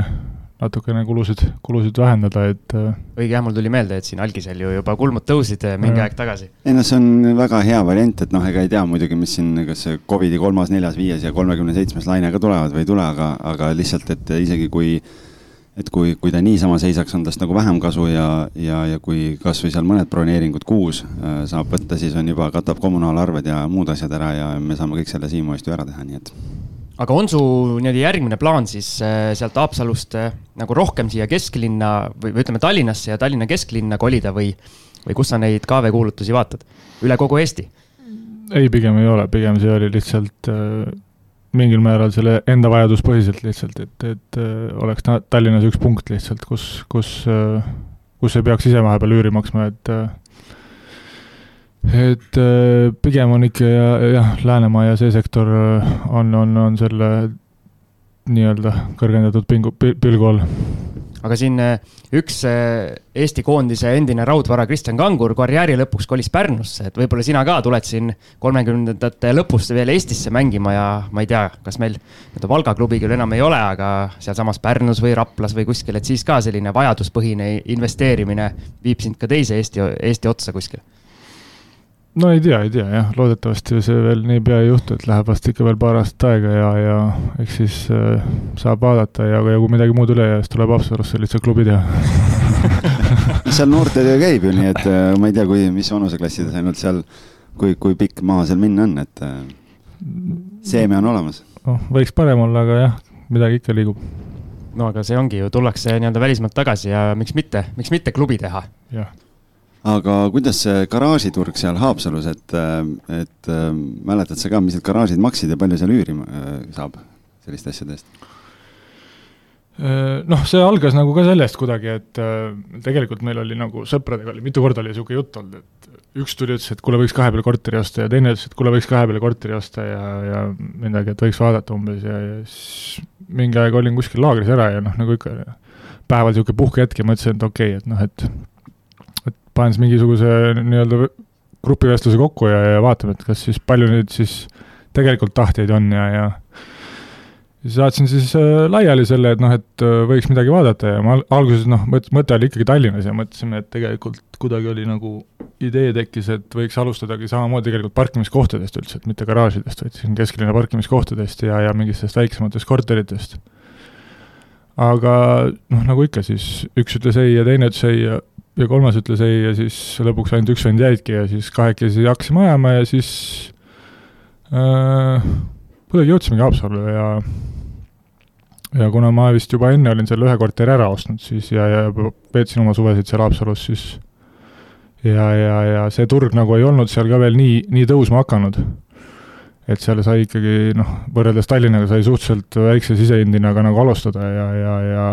natukene kulusid, kulusid vähendada, et. Äh, õige jah, mul tuli meelde, et siin algisel ju juba kulmud tõusid äh, mingi ja. aeg tagasi. ei noh, see on väga hea variant, et noh, ega ei tea muidugi, mis siin, kas see Covidi kolmas, neljas, viies ja kolmekümne seitsmes laine ka tulevad või ei tule, aga, aga lihtsalt, et isegi kui et kui, kui ta niisama seisaks, on tast nagu vähem kasu ja, ja, ja kui kasvõi seal mõned broneeringud kuus äh, saab võtta, siis on juba, katab kommunaalarved ja muud asjad ära ja me saame kõik selle Siimu eest ju ära teha, nii et aga on su nii-öelda järgmine plaan siis äh, sealt Haapsalust äh, nagu rohkem siia kesklinna või, või ütleme Tallinnasse ja Tallinna kesklinna kolida või, või kus sa neid KV kuulutusi vaatad, üle kogu Eesti? ei, pigem ei ole, pigem see oli lihtsalt äh, mingil määral selle enda vajaduspõhiselt lihtsalt, et, et oleks Tallinnas üks punkt lihtsalt, kus, kus kus ei peaks ise vahepeal üüri maksma, et et äh, pigem on ikka jah, Läänemaa ja see sektor äh, on, on, on selle nii-öelda kõrgendatud pingu, pilgu all. aga siin äh, üks Eesti koondise endine raudvara Kristjan Kangur karjääri lõpuks kolis Pärnusse, et võib-olla sina ka tuled siin kolmekümnendate lõpus veel Eestisse mängima ja ma ei tea, kas meil nii-öelda Valga klubi küll enam ei ole, aga sealsamas Pärnus või Raplas või kuskil, et siis ka selline vajaduspõhine investeerimine viib sind ka teise Eesti, Eesti otsa kuskil no ei tea, ei tea jah, loodetavasti see veel niipea ei juhtu, et läheb vast ikka veel paar aastat aega ja, ja eks siis äh, saab vaadata ja, ja kui midagi muud üle ei jää, siis tuleb Haapsalusse lihtsalt klubi teha [laughs] seal noortetöö käib ju, nii et äh, ma ei tea, kui, mis vanuseklassides ainult seal, kui, kui pikk maa seal minna on, et äh, seeme on olemas. noh, võiks parem olla, aga jah, midagi ikka liigub. no aga see ongi ju, tullakse nii-öelda välismaalt tagasi ja miks mitte, miks mitte klubi teha. Aga kuidas see garaažiturg seal Haapsalus, et, et mäletad sa ka, mis need garaažid maksid ja palju seal üüri äh, saab selliste asjade eest? Äh, noh, see algas nagu ka sellest kuidagi, et äh, tegelikult meil oli nagu sõpradega oli, mitu korda oli niisugune jutt olnud, et üks tuli, ütles, et kuule, võiks kahe peale korteri osta ja teine ütles, et kuule, võiks kahe peale korteri osta ja, ja midagi, et võiks vaadata umbes ja, ja siis mingi aeg olin kuskil laagris ära ja noh, nagu ikka päeval niisugune puhkehetk ja mõtlesin, et okei okay,, et noh, et panen siis mingisuguse nii-öelda grupivestluse kokku ja, ja vaatame, et kas siis palju nüüd siis tegelikult tahtjaid on ja, ja saatsin siis äh, laiali selle, et noh, et äh, võiks midagi vaadata ja ma alguses noh, mõte oli ikkagi Tallinnas ja mõtlesime, et tegelikult kuidagi oli nagu idee tekkis, et võiks alustadagi samamoodi tegelikult parkimiskohtadest üldse, et mitte garaažidest, vaid siin kesklinna parkimiskohtadest ja, ja mingitest väiksematest korteritest. aga noh, nagu ikka, siis üks ütles ei ja teine ütles ei ja ja kolmas ütles ei ja siis lõpuks ainult üks vend jäidki ja siis kahekesi hakkasime ajama ja siis äh, kuidagi jõudsimegi Haapsallu ja ja kuna ma vist juba enne olin selle ühe korteri ära ostnud, siis ja, ja veetsin oma suvesid seal Haapsalus, siis ja, ja, ja see turg nagu ei olnud seal ka veel nii, nii tõusma hakanud. et seal sai ikkagi noh, võrreldes Tallinnaga sai suhteliselt väikse siseindiga nagu alustada ja, ja, ja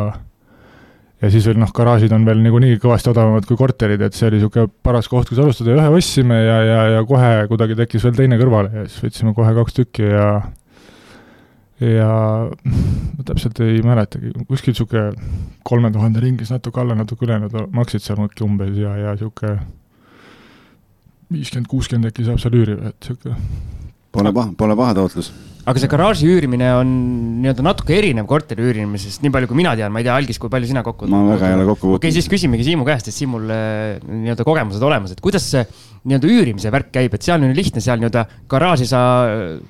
ja siis veel noh, garaažid on veel niikuinii kõvasti odavamad kui korterid, et see oli niisugune paras koht, kus alustada. Ja ühe ostsime ja, ja, ja kohe kuidagi tekkis veel teine kõrvale ja siis võtsime kohe kaks tükki ja ja ma täpselt ei mäletagi, kuskil niisugune kolme tuhande ringis, natuke alla, natuke üle, nad maksid seal äkki umbes ja, ja niisugune viiskümmend, kuuskümmend äkki saab seal üüri, et niisugune Pole paha, pole paha taotlus. Aga see garaaži üürimine on nii-öelda natuke erinev korteri üürimisest, nii palju kui mina tean, ma ei tea, Algis, kui palju sina kokku ma väga ei ole kokku puutunud. okei okay,, siis küsimegi Siimu käest, et Siimul äh, nii-öelda kogemused olemas, et kuidas see nii-öelda üürimise värk käib, et seal on ju lihtne, seal nii-öelda garaaži sa,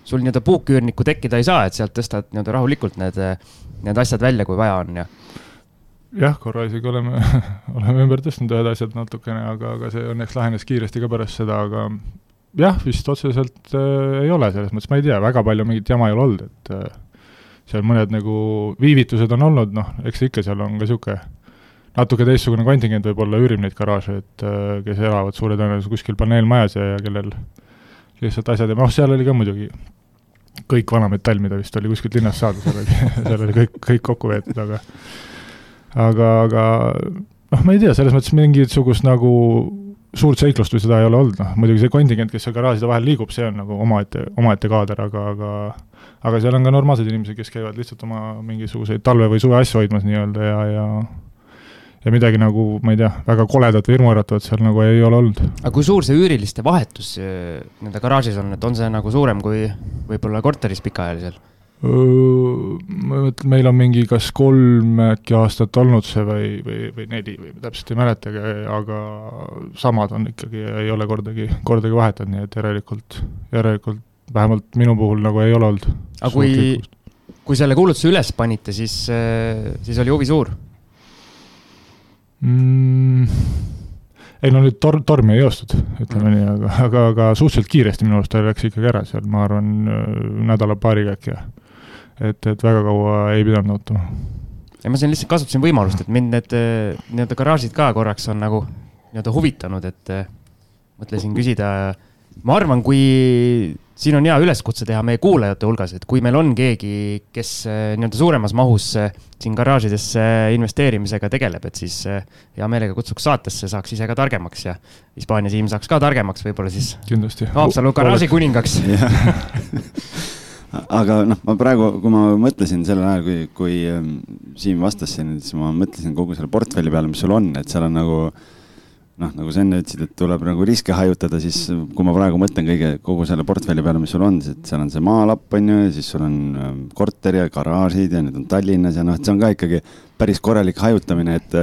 sul nii-öelda puuküürnikku tekkida ei saa, et sealt tõstad nii-öelda rahulikult need, need asjad välja, kui vaja on ja. Jah, korra isegi oleme [laughs] oleme ümber tõstnud ühed asjad natukene, aga, aga see õnneks lahenes kiiresti ka pärast seda, aga jah, vist otseselt äh, ei ole, selles mõttes ma ei tea, väga palju mingit jama ei ole olnud, et äh, seal mõned nagu viivitused on olnud, noh, eks ikka seal on ka niisugune natuke teistsugune kontingent võib-olla üürib neid garaaže, et äh, kes elavad suure tõenäosusega kuskil paneelmajas ja, ja kellel lihtsalt asjad ja noh, seal oli ka muidugi kõik vanametall, mida vist oli kuskilt linnast saada, seal oli [laughs] seal oli kõik, kõik kokku veetud, aga aga, aga noh, ma ei tea, selles mõttes mingisugust nagu suurt seiklust või seda ei ole olnud, noh muidugi see kontingent, kes seal garaažide vahel liigub, see on nagu omaette, omaette kaader, aga, aga aga seal on ka normaalsed inimesed, kes käivad lihtsalt oma mingisuguseid talve- või suveasju hoidmas nii-öelda ja, ja ja midagi nagu, ma ei tea, väga koledat või hirmuäratavat seal nagu ei ole olnud. aga kui suur see üüriliste vahetus nende garaažis on, et on see nagu suurem kui võib-olla korteris pikaajalisel? Meil on mingi kas kolm äkki aastat olnud see või, või, või neli või täpselt ei mäletagi, aga samad on ikkagi, ei ole kordagi, kordagi vahetanud, nii et järelikult, järelikult vähemalt minu puhul nagu ei ole olnud. aga kui, kui selle kuulutuse üles panite, siis, siis oli huvi suur mm,? ei no nüüd tor-, tormi ei joostud, ütleme nii, aga, aga, aga suhteliselt kiiresti minu arust ta läks ikkagi ära seal, ma arvan, nädala-paariga äkki et, et väga kaua ei pidanud ootama. ja ma siin lihtsalt kasutasin võimalust, et mind need eh, nii-öelda garaažid ka korraks on nagu nii-öelda huvitanud, et eh, mõtlesin küsida. ma arvan, kui siin on hea üleskutse teha meie kuulajate hulgas, et kui meil on keegi, kes eh, nii-öelda suuremas mahus siin garaažidesse investeerimisega tegeleb, et siis hea meelega kutsuks saatesse, saaks ise ka targemaks ja Hispaania Siim saaks ka targemaks, võib-olla siis. kindlasti. Haapsalu garaaži kuningaks [laughs] aga noh, ma praegu, kui ma mõtlesin sellel ajal, kui, kui ähm, Siim vastas siin, siis ma mõtlesin kogu selle portfelli peale, mis sul on, et seal on nagu noh, nagu sa enne ütlesid, et tuleb nagu riske hajutada, siis kui ma praegu mõtlen kõige, kogu selle portfelli peale, mis sul on, et seal on see maalapp, on ju, ja siis sul on ähm, korter ja garaažid ja need on Tallinnas ja noh, et see on ka ikkagi päris korralik hajutamine, et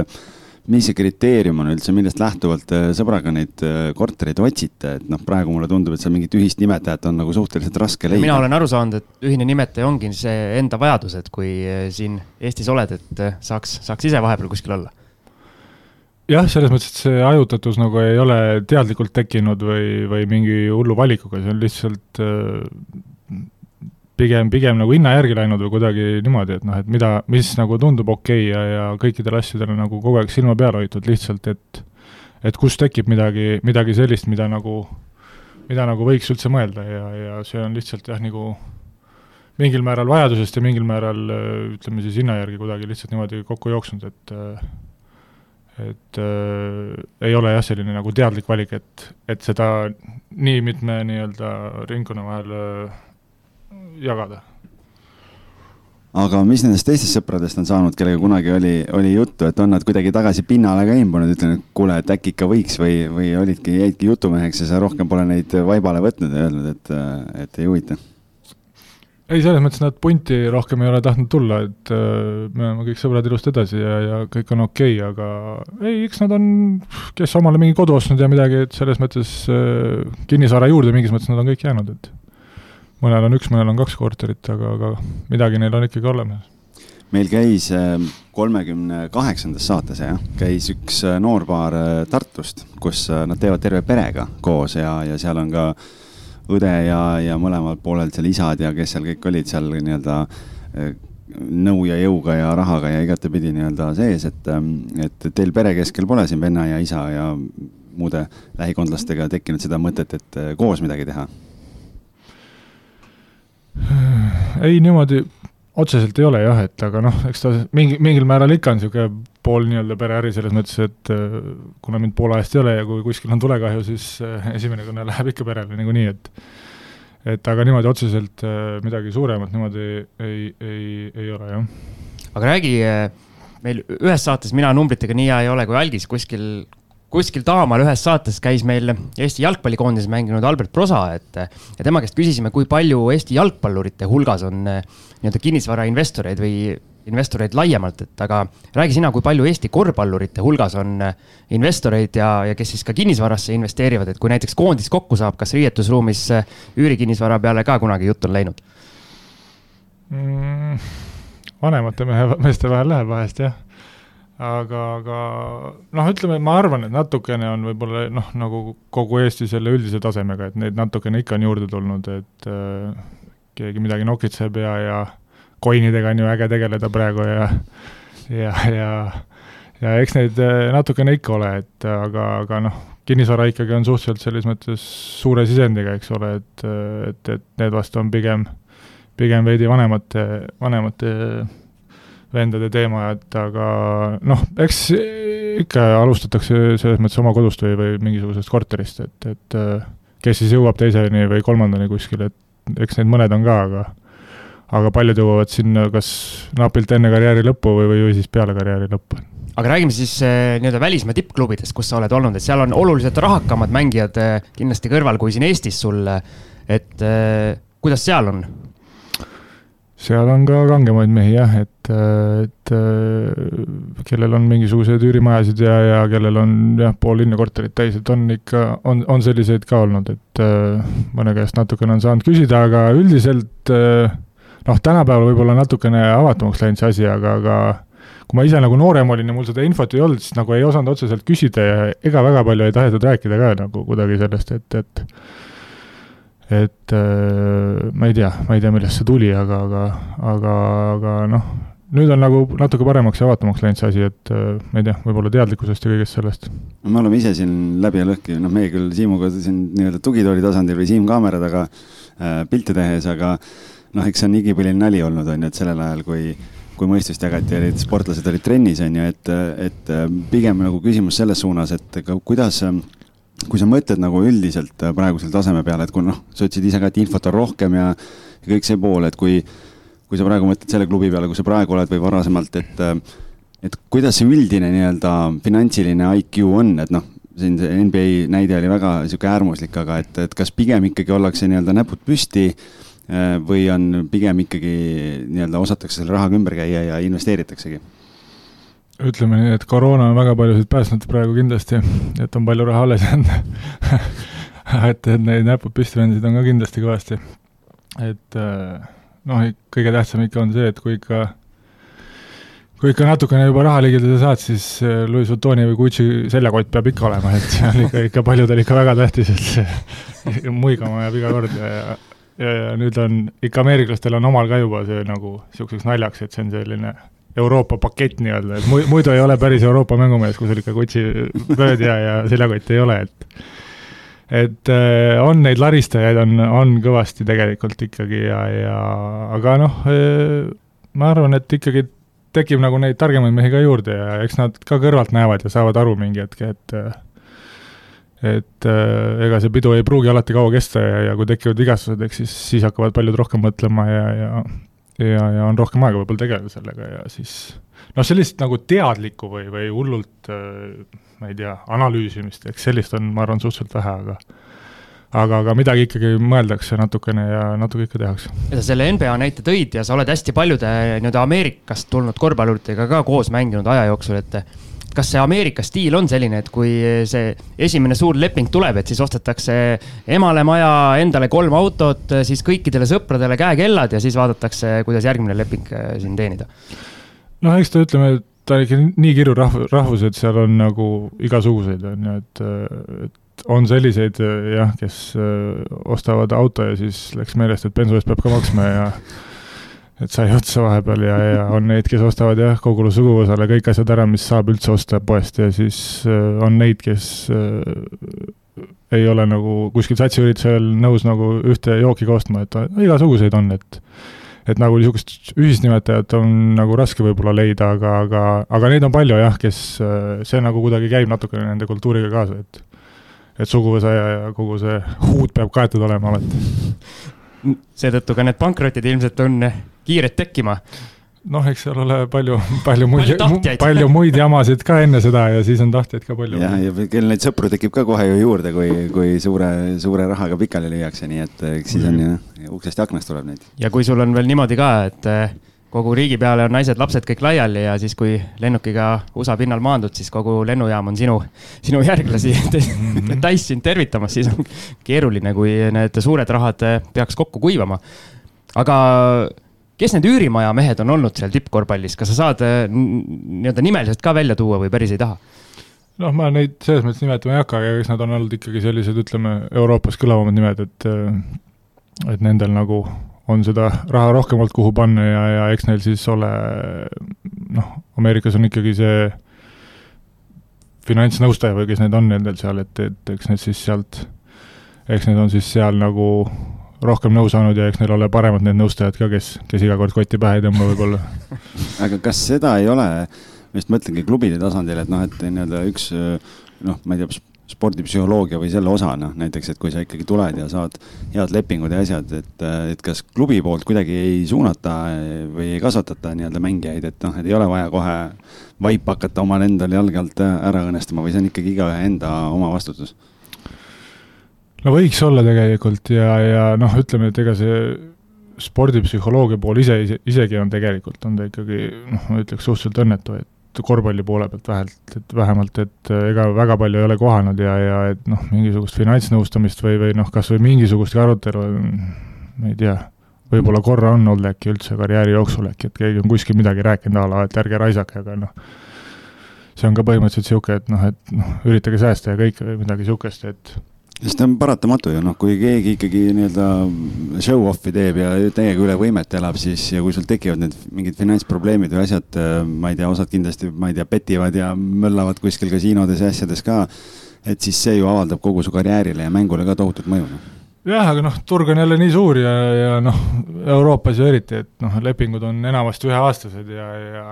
mis see kriteerium on üldse, millest lähtuvalt äh, sõbraga neid äh, kortereid otsite, et noh, praegu mulle tundub, et seal mingit ühist nimetajat on nagu suhteliselt raske leida. mina olen aru saanud, et ühine nimetaja ongi see enda vajadus, et kui äh, siin Eestis oled, et saaks, saaks ise vahepeal kuskil olla. jah, selles mõttes, et see hajutatus nagu ei ole teadlikult tekkinud või, või mingi hullu valikuga, see on lihtsalt pigem, pigem nagu hinna järgi läinud või kuidagi niimoodi, et noh, et mida, mis nagu tundub okei okay ja, ja kõikidele asjadele nagu kogu aeg silma peal hoitud, lihtsalt et et kus tekib midagi, midagi sellist, mida nagu, mida nagu võiks üldse mõelda ja, ja see on lihtsalt jah, nagu mingil määral vajadusest ja mingil määral ütleme siis hinna järgi kuidagi lihtsalt niimoodi kokku jooksnud, et et äh, ei ole jah, selline nagu teadlik valik, et, et seda nii mitme nii-öelda ringkonna vahel äh, jagada. aga mis nendest teistest sõpradest on saanud, kellega kunagi oli, oli juttu, et on nad kuidagi tagasi pinnale ka imbunud, ütlenud, et kuule, et äkki ikka võiks või, või olidki, jäidki jutumeheks ja sa rohkem pole neid vaibale võtnud ja öelnud, et, et ei huvita? ei, selles mõttes nad punti rohkem ei ole tahtnud tulla, et äh, me oleme kõik sõbrad elust edasi ja, ja kõik on okei okay,, aga ei, eks nad on, kes omale mingi kodu ostnud ja midagi, et selles mõttes äh, kinnisvara juurde mingis mõttes nad on kõik jäänud, et mõnel on üks, mõnel on kaks korterit, aga, aga midagi neil on ikkagi olemas. meil käis ähm, kolmekümne kaheksandas saates jah, käis üks äh, noorpaar äh, Tartust, kus äh, nad teevad terve perega koos ja, ja seal on ka õde ja, ja mõlemalt poolelt seal isad ja kes seal kõik olid seal nii-öelda nõu ja jõuga ja rahaga ja igatepidi nii-öelda sees, et, ähm, et teil pere keskel pole siin venna ja isa ja muude lähikondlastega tekkinud seda mõtet, et koos midagi teha ei, niimoodi otseselt ei ole jah, et aga noh, eks ta mingi, mingil määral ikka on niisugune pool nii-öelda pereäri selles mõttes, et äh, kuna mind poole ajast ei ole ja kui kuskil on tulekahju, siis äh, esimene kõne läheb ikka perele niikuinii, et et aga niimoodi otseselt äh, midagi suuremat niimoodi ei, ei, ei ole, jah. aga räägi, meil ühes saates mina numbritega nii hea ei ole kui Algis, kuskil kuskil Taamaal ühes saates käis meil Eesti jalgpallikoondises mänginud Albert Prosa, et ja tema käest küsisime, kui palju Eesti jalgpallurite hulgas on eh, nii-öelda kinnisvarainvestoreid või investoreid laiemalt, et aga räägi sina, kui palju Eesti korvpallurite hulgas on eh, investoreid ja, ja kes siis ka kinnisvarasse investeerivad, et kui näiteks koondis kokku saab, kas riietusruumis eh, üürikinnisvara peale ka kunagi jutt on läinud mm,? vanemate mehe, meeste vahel läheb vahest jah aga, aga noh, ütleme, ma arvan, et natukene on võib-olla noh, nagu kogu Eesti selle üldise tasemega, et neid natukene ikka on juurde tulnud, et äh, keegi midagi nokitseb ja, ja coinidega on ju äge tegeleda praegu ja ja, ja ja eks neid äh, natukene ikka ole, et aga, aga noh, kinnisvara ikkagi on suhteliselt selles mõttes suure sisendiga, eks ole, et, et, et need vastu on pigem, pigem veidi vanemate, vanemate vendade teema, et aga noh, eks ikka alustatakse selles mõttes oma kodust või, või mingisugusest korterist, et, et kes siis jõuab teiseni või kolmandani kuskil, et eks neid mõned on ka, aga aga paljud jõuavad sinna kas napilt enne karjääri lõppu või, või siis peale karjääri lõppu. aga räägime siis äh, nii-öelda välismaa tippklubidest, kus sa oled olnud, et seal on oluliselt rahakamad mängijad äh, kindlasti kõrval kui siin Eestis sul. et äh, kuidas seal on? Seal on ka kangemaid mehi jah, et, et kellel on mingisuguseid üürimajasid ja, ja kellel on jah, pool linna korterit täis, et on ikka, on, on selliseid ka olnud, et mõne käest natukene on saanud küsida, aga üldiselt noh, tänapäeval võib-olla natukene avatumaks läinud see asi, aga, aga kui ma ise nagu noorem olin ja mul seda infot ei olnud, siis nagu ei osanud otseselt küsida ja ega väga palju ei tahetud rääkida ka nagu kuidagi sellest, et, et et äh, ma ei tea, ma ei tea, millest see tuli, aga, aga, aga, aga noh, nüüd on nagu natuke paremaks ja avatumaks läinud see asi, et äh, ma ei tea, võib-olla teadlikkusest ja kõigest sellest. me oleme ise siin läbi ja lõhki, noh, meie küll Siimuga siin nii-öelda tugitooli tasandil või Siim kaamera taga äh, pilte tehes, aga noh, eks see on igipõline nali olnud, on ju, et sellel ajal, kui, kui mõistust jagati, olid sportlased olid trennis, on ju, et, et pigem nagu küsimus selles suunas, et kuidas kui sa mõtled nagu üldiselt praegusel taseme peale, et kui noh, sa ütlesid ise ka, et infot on rohkem ja, ja kõik see pool, et kui, kui sa praegu mõtled selle klubi peale, kus sa praegu oled või varasemalt, et, et kuidas see üldine nii-öelda finantsiline IQ on, et noh, siin see NBA näide oli väga niisugune äärmuslik, aga et, et kas pigem ikkagi ollakse nii-öelda näpud püsti äh, Äh, või on pigem ikkagi nii-öelda osatakse selle rahaga ümber käia ja investeeritaksegi? Ütleme nii, et koroona on väga paljusid päästnud praegu kindlasti, et on palju raha alles jäänud. [laughs] Et, et neid näpud püsti vendasid on ka kindlasti kõvasti. et äh, noh, kõige tähtsam ikka on see, et kui ikka kui ikka natukene juba raha ligidale saad, siis äh, Louis Vuittoni või Gucci seljakott peab ikka olema, et see on ikka, ikka paljudel ikka väga tähtis, et see [laughs] muigama jääb iga kord. Ja, ja ja, ja nüüd on ikka ameeriklastel on omal ka juba see nagu niisuguseks naljaks, et see on selline Euroopa pakett nii-öelda, et muidu ei ole päris Euroopa mängumees, kui sul ikka Gucci vööd ja, ja seljakott ei ole, et et äh, on neid laristajaid, on, on kõvasti tegelikult ikkagi ja, ja aga noh äh,, ma arvan, et ikkagi tekib nagu neid targemaid mehi ka juurde ja eks nad ka kõrvalt näevad ja saavad aru mingi hetk, et et äh, ega see pidu ei pruugi alati kaua kesta ja, ja kui tekivad vigastused, eks siis, siis hakkavad paljud rohkem mõtlema ja, ja ja, ja on rohkem aega võib-olla tegeleda sellega ja siis noh, sellist nagu teadlikku või, või hullult äh, ma ei tea, analüüsimist, eks sellist on, ma arvan, suhteliselt vähe, aga aga, aga midagi ikkagi mõeldakse natukene ja natuke ikka tehakse. ja sa selle NBA näite tõid ja sa oled hästi paljude nii-öelda Ameerikast tulnud korvpalluritega ka koos mänginud aja jooksul, et kas see Ameerika stiil on selline, et kui see esimene suur leping tuleb, et siis ostetakse emale maja, endale kolm autot, siis kõikidele sõpradele käekellad ja siis vaadatakse, kuidas järgmine leping äh, siin teenida? noh, eks ta ütleme, ta on ikka nii kirju rahv-, rahvus, et seal on nagu igasuguseid, on ju, et, et on selliseid jah, kes äh, ostavad auto ja siis läks meelest, et bensu eest peab ka maksma ja [laughs] et sai otsa vahepeal ja, ja on neid, kes ostavad jah, kogule suguvõsale kõik asjad ära, mis saab üldse osta poest ja siis äh, on neid, kes äh, ei ole nagu kuskil satsiüritusel nõus nagu ühte jooki ka ostma, et igasuguseid on, et et nagu niisugust ühisnimetajat on nagu raske võib-olla leida, aga, aga, aga neid on palju jah, kes, äh, see nagu kuidagi käib natukene nende kultuuriga kaasa, et et suguvõsa ja, ja kogu see huud peab kaetud olema alati. Seetõttu ka need pankrotid ilmselt on kiired tekkima noh, eks seal ole palju, palju muid, palju muid jamasid ka enne seda ja siis on tahtjaid ka palju. jah, ja kell neid sõpru tekib ka kohe ju juurde, kui, kui suure, suure rahaga pikali lüüakse, nii et eks siis on mhm. ju, uksest ja aknast tuleb neid. ja kui sul on veel niimoodi ka, et eh, kogu riigi peale on naised-lapsed kõik laiali ja siis, kui lennukiga USA pinnal maandud, siis kogu lennujaam on sinu, sinu järglasi [laughs] mhm. täis sind tervitamas, siis on keeruline, kui need suured rahad peaks kokku kuivama. aga kes need üürimaja mehed on olnud seal tippkorvpallis, kas sa saad äh, nii-öelda nimeliselt ka välja tuua või päris ei taha? noh, ma neid selles mõttes nimetama ei hakka, aga eks nad on olnud ikkagi sellised, ütleme, Euroopas kõlavamad nimed, et äh, et nendel nagu on seda raha rohkem olnud, kuhu panna ja, ja eks neil siis ole noh, Ameerikas on ikkagi see finantsnõustaja või kes need on nendel seal, et, et eks need siis sealt, eks need on siis seal nagu rohkem nõu saanud ja eks neil ole paremad need nõustajad ka, kes, kes iga kord kotti pähe ei tõmba võib-olla. [laughs] Aga kas seda ei ole, ma just mõtlengi klubide tasandil, et noh, et nii-öelda üks noh, ma ei tea, spordipsühholoogia või selle osa, noh näiteks, et kui sa ikkagi tuled ja saad head lepingud ja asjad, et, et kas klubi poolt kuidagi ei suunata või ei kasvatata nii-öelda mängijaid, et noh, et ei ole vaja kohe vaip hakata omal endal jalge alt ära õnnestama või see on ikkagi igaühe enda oma vastutus? no võiks olla tegelikult ja, ja noh, ütleme, et ega see spordipsühholoogia pool ise, ise, isegi on tegelikult, on ta ikkagi noh, ma ütleks suhteliselt õnnetu, et korvpalli poole pealt vähelt, et vähemalt, et äh, ega väga palju ei ole kohanud ja, ja et noh, mingisugust finantsnõustamist või, või noh, kas või mingisugustki arutelu, ma ei tea, võib-olla korra on olnud äkki üldse karjääri jooksul äkki, et keegi on kuskil midagi rääkinud a la, et ärge raisake, aga noh, see on ka põhimõtteliselt niisugune, et noh, et noh, üritage säästa ja kõik või midagi niisugust, et sest on paratamatu ju noh, kui keegi ikkagi nii-öelda show-off'i teeb ja täiega üle võimet elab, siis ja kui sul tekivad need mingid finantsprobleemid või asjad, äh, ma ei tea, osad kindlasti, ma ei tea, petivad ja möllavad kuskil kasiinodes ja asjades ka. et siis see ju avaldab kogu su karjäärile ja mängule ka tohutut mõju no jah, aga noh, turg on jälle nii suur ja, ja noh, Euroopas ju eriti, et noh, lepingud on enamasti üheaastased ja, ja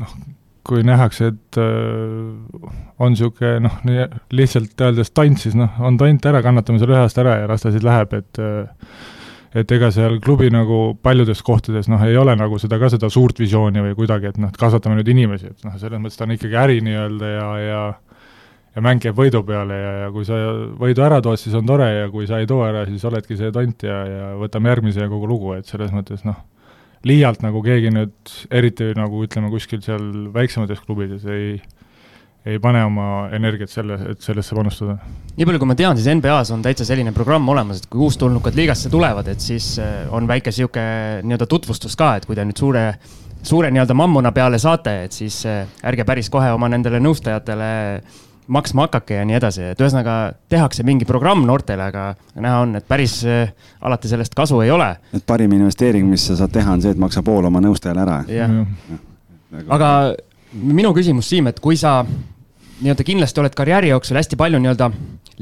noh, kui nähakse, et äh, on niisugune noh, lihtsalt öeldes tont, siis noh, on tont ära, kannatame selle ühe aasta ära ja las ta siis läheb, et äh, et ega seal klubi nagu paljudes kohtades noh, ei ole nagu seda ka seda suurt visiooni või kuidagi, et noh, et kasvatame nüüd inimesi, et noh, selles mõttes ta on ikkagi äri nii-öelda ja, ja ja mäng käib võidu peale ja, ja kui sa võidu ära tood, siis on tore ja kui sa ei too ära, siis oledki see tont ja, ja võtame järgmise ja kogu lugu, et selles mõttes noh liialt nagu keegi nüüd, eriti nagu ütleme, kuskil seal väiksemates klubides ei, ei pane oma energiat selle, et sellesse panustada. nii palju, kui ma tean, siis NBA-s on täitsa selline programm olemas, et kui uustulnukad liigasse tulevad, et siis äh, on väike sihuke nii-öelda tutvustus ka, et kui te nüüd suure, suure nii-öelda mammuna peale saate, et siis äh, ärge päris kohe oma nendele nõustajatele maksma hakake ja nii edasi, et ühesõnaga tehakse mingi programm noortele, aga näha on, et päris äh, alati sellest kasu ei ole. et parim investeering, mis sa saad teha, on see, et maksa pool oma nõustajale ära. jah, aga minu küsimus, Siim, et kui sa nii-öelda kindlasti oled karjääri jooksul hästi palju nii-öelda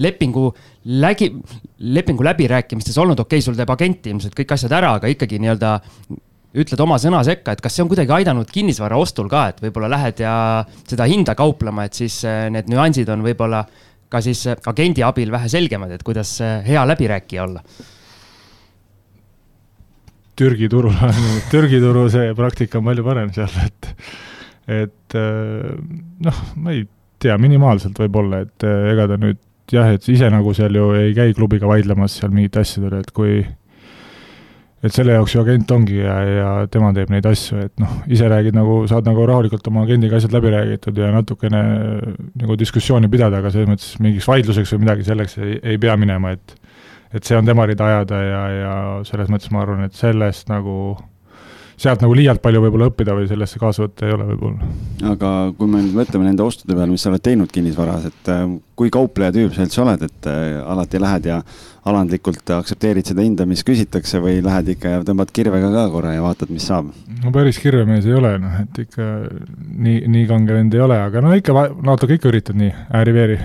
lepingu lägi, lepingu läbirääkimistes olnud, okei okay,, sul teeb agent ilmselt kõik asjad ära, aga ikkagi nii-öelda ütled oma sõna sekka, et kas see on kuidagi aidanud kinnisvara ostul ka, et võib-olla lähed ja seda hinda kauplema, et siis äh, need nüansid on võib-olla ka siis äh, agendi abil vähe selgemad, et kuidas äh, hea läbirääkija olla? Türgi turul on, [laughs] Türgi turu see praktika on palju parem seal, et, et noh, ma ei tea, minimaalselt võib-olla, et ega ta nüüd jah, et ise nagu seal ju ei käi klubiga vaidlemas seal mingite asjade üle, et kui et selle jaoks ju agent ongi ja, ja tema teeb neid asju, et noh, ise räägid nagu, saad nagu rahulikult oma agendiga asjad läbi räägitud ja natukene nagu diskussiooni pidada, aga selles mõttes mingiks vaidluseks või midagi selleks ei, ei pea minema, et et see on tema rida ajada ja, ja selles mõttes ma arvan, et sellest nagu sealt nagu liialt palju võib-olla õppida või sellesse kaasa võtta ei ole võib-olla. aga kui me nüüd mõtleme nende ostude peale, mis sa oled teinud kinnisvaras, et äh, kui kaupleja tüüp sa üldse oled, et äh, alati lähed ja alandlikult aktsepteerid seda hinda, mis küsitakse või lähed ikka ja tõmbad kirvega ka korra ja vaatad, mis saab? no päris kirvemees ei ole, noh, et ikka nii, nii kange vend ei ole, aga no ikka, natuke ikka üritad nii ääri-veeri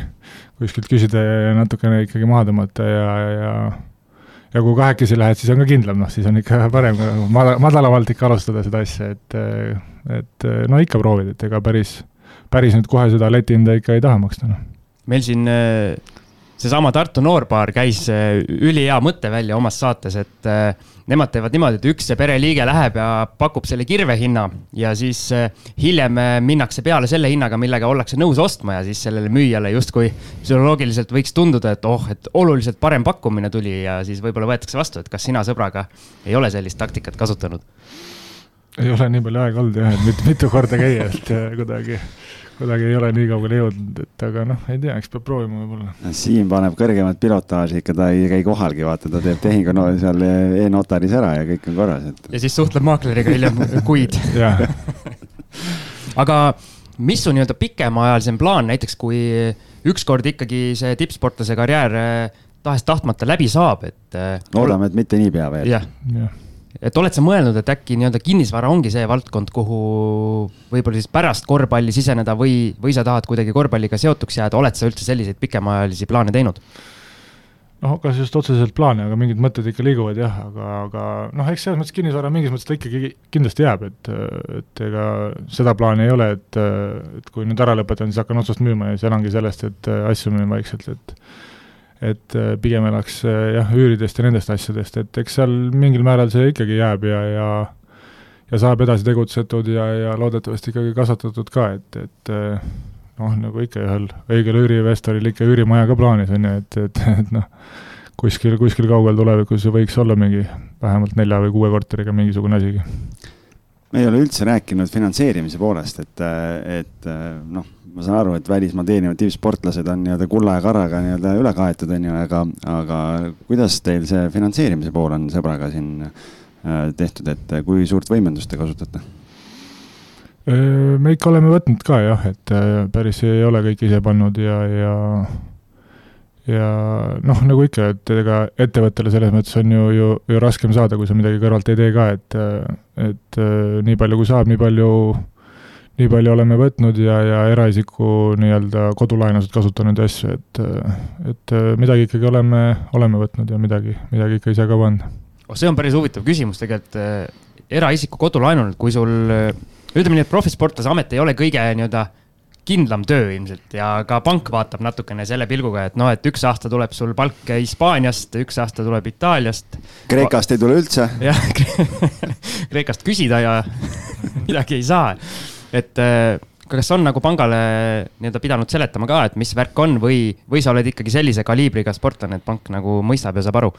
kuskilt küsida ja natukene ikkagi maha tõmmata ja, ja ja kui kahekesi lähed, siis on ka kindlam, noh, siis on ikka parem mada-, madalamalt ikka alustada seda asja, et et no ikka proovid, et ega päris, päris nüüd kohe seda letihinda ikka ei taha maksta, noh. meil siin seesama Tartu noorpaar käis äh, ülihea mõtte välja omas saates, et äh, nemad teevad niimoodi, et üks pereliige läheb ja pakub selle kirvehinna ja siis äh, hiljem minnakse peale selle hinnaga, millega ollakse nõus ostma ja siis sellele müüjale justkui psühholoogiliselt võiks tunduda, et oh, et oluliselt parem pakkumine tuli ja siis võib-olla võetakse vastu, et kas sina sõbraga ei ole sellist taktikat kasutanud? ei ole nii palju aega olnud jah, et mitu, mitu korda käia, et kuidagi kuidagi ei ole nii kaugele jõudnud, et aga noh, ei tea, eks peab proovima võib-olla. Siim paneb kõrgemat pilotaaži ikka, ta ei käi kohalgi, vaata, ta teeb tehingu no, seal e-notaris ära ja kõik on korras, et. ja siis suhtleb maakleriga hiljem kuid [laughs] aga mis su nii-öelda pikemaajalisem plaan näiteks, kui ükskord ikkagi see tippsportlase karjäär eh, tahes-tahtmata läbi saab, et. Eh, loodame, et mitte niipea veel. jah ja et oled sa mõelnud, et äkki nii-öelda kinnisvara ongi see valdkond, kuhu võib-olla siis pärast korvpalli siseneda või, või sa tahad kuidagi korvpalliga seotuks jääda, oled sa üldse selliseid pikemaajalisi plaane teinud? noh, kas just otseselt plaane, aga mingid mõtted ikka liiguvad jah, aga, aga noh, eks selles mõttes kinnisvara mingis mõttes ta ikkagi kindlasti jääb, et, et ega seda plaani ei ole, et, et kui nüüd ära lõpetan, siis hakkan otsast müüma ja siis elangi sellest, et asju müün vaikselt, et et pigem elaks jah, üüridest ja nendest asjadest, et eks seal mingil määral see ikkagi jääb ja, ja ja saab edasi tegutsetud ja, ja loodetavasti ikkagi kasvatatud ka, et, et noh, nagu ikka ühel õigel üürivestoril ikka üürimaja ka plaanis on ju, et, et, et noh, kuskil, kuskil kaugel tulevikus võiks olla mingi vähemalt nelja või kuue korteriga mingisugune asigi. Me ei ole üldse rääkinud finantseerimise poolest, et, et noh, ma saan aru, et välismaal teenivad tippsportlased on nii-öelda kulla ja karraga nii-öelda üle kaetud, on ju, aga, aga kuidas teil see finantseerimise pool on sõbraga siin äh, tehtud, et kui suurt võimendust te kasutate? me ikka oleme võtnud ka jah, et päris ei ole kõik ise pannud ja, ja ja noh, nagu ikka, et ega ettevõttele selles mõttes on ju, ju, ju raskem saada, kui sa midagi kõrvalt ei tee ka, et et nii palju, kui saab, nii palju, nii palju oleme võtnud ja, ja eraisiku nii-öelda kodulaenusid kasutanud ja asju, et et midagi ikkagi oleme, oleme võtnud ja midagi, midagi ikka ise ka pannud. oh, see on päris huvitav küsimus tegelikult, eraisiku kodulaenul, kui sul ütleme nii, et profisportlase amet ei ole kõige nii-öelda kindlam töö ilmselt ja ka pank vaatab natukene selle pilguga, et noh, et üks aasta tuleb sul palk Hispaaniast, üks aasta tuleb Itaaliast. Kreekast ei tule üldse. [laughs] jah Kreekast küsida ja [laughs] midagi ei saa. et äh, kas on nagu pangale nii-öelda pidanud seletama ka, et mis värk on või, või sa oled ikkagi sellise kaliibriga sportlane, et pank nagu mõistab ja saab aru?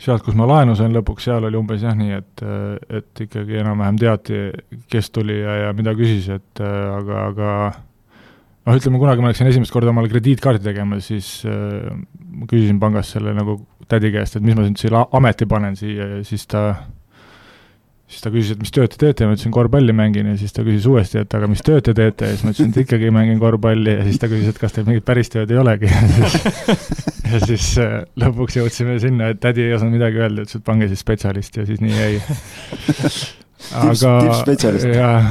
Sealt, kus ma laenu sain lõpuks, seal oli umbes jah nii, et, et ikkagi enam-vähem teati, kes tuli ja, ja mida küsis, et aga, aga noh, ütleme kunagi ma läksin esimest korda omale krediitkaardi tegema, siis äh, ma küsisin pangast selle nagu tädi käest, et mis ma nüüd siia ameti panen siia ja siis ta siis ta küsis, et mis tööd te teete? Ma ütlesin, korvpalli mängin. Ja siis ta küsis uuesti, et aga mis tööd te teete? Ja siis ma ütlesin, et ikkagi mängin korvpalli. Ja siis ta küsis, et kas teil mingit päris tööd ei olegi? [laughs] Ja siis, ja siis äh, lõpuks jõudsime sinna, et tädi ei osanud midagi öelda, ütles, et pange siis spetsialist. Ja siis nii jäi. [laughs] aga jah,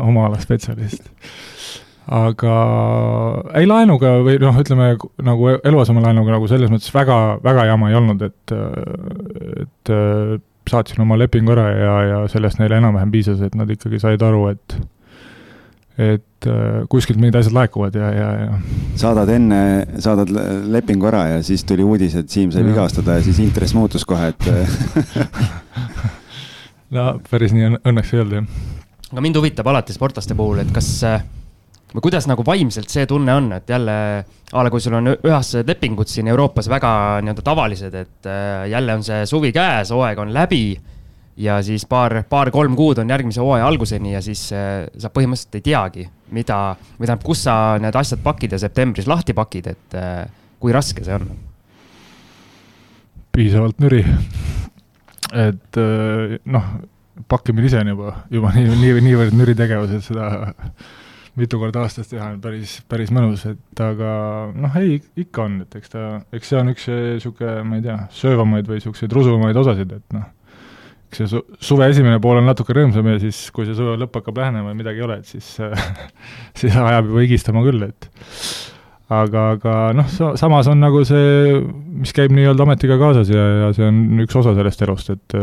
oma ala spetsialist. Aga ei, laenuga või noh, ütleme nagu eluasemelaenuga nagu selles mõttes väga, väga jama ei olnud, et, et saatsin oma lepingu ära ja, ja sellest neile enam-vähem piisas, et nad ikkagi said aru, et et äh, kuskilt mingid asjad laekuvad ja, ja, ja. saadad enne, saadad lepingu ära ja siis tuli uudis, et Siim sai vigastada ja siis intress muutus kohe, et [laughs] no päris nii õnneks ei olnud, jah. aga mind huvitab alati sportlaste puhul, et kas äh, kuidas nagu vaimselt see tunne on, et jälle a la kui sul on ühesed lepingud siin Euroopas väga nii-öelda tavalised, et äh, jälle on see suvi käes, hooaeg on läbi ja siis paar, paar-kolm kuud on järgmise hooaja alguseni ja siis äh, sa põhimõtteliselt ei teagi, mida, või tähendab, kus sa need asjad pakid ja septembris lahti pakid, et äh, kui raske see on? piisavalt nüri. et noh, pakkimine ise on juba, juba nii, nii, niivõrd nüri tegevus, et seda mitu korda aastas teha on päris, päris mõnus, et aga noh, ei, ikka on, et eks ta, eks see on üks niisugune, ma ei tea, söövamaid või niisuguseid rusuvamaid osasid, et noh, eks see su-, suve esimene pool on natuke rõõmsam ja siis, kui see suve lõpp hakkab lähenema ja midagi ei ole, et siis [laughs] siis ajab juba higistama küll, et aga, aga noh, samas on nagu see, mis käib nii-öelda ametiga kaasas ja, ja see on üks osa sellest elust, et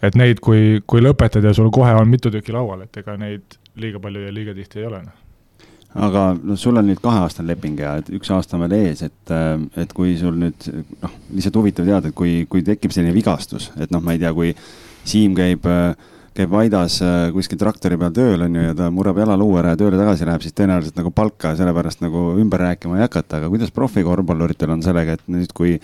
et neid, kui, kui lõpetad ja sul kohe on mitu tükki laual, et ega neid liiga palju ja liiga tihti ei ole, noh aga noh, sul on nüüd kaheaastane leping ja üks aasta on veel ees, et, äh, et kui sul nüüd noh, lihtsalt huvitav teada, et kui, kui tekib selline vigastus, et noh, ma ei tea, kui Siim käib, äh, käib Aidas äh, kuskil traktori peal tööl on ju ja ta murrab jalaluu ära ja tööle tagasi läheb, siis tõenäoliselt nagu palka sellepärast nagu ümber rääkima ei hakata, aga kuidas profikorvpalluritel on sellega, et nüüd, kui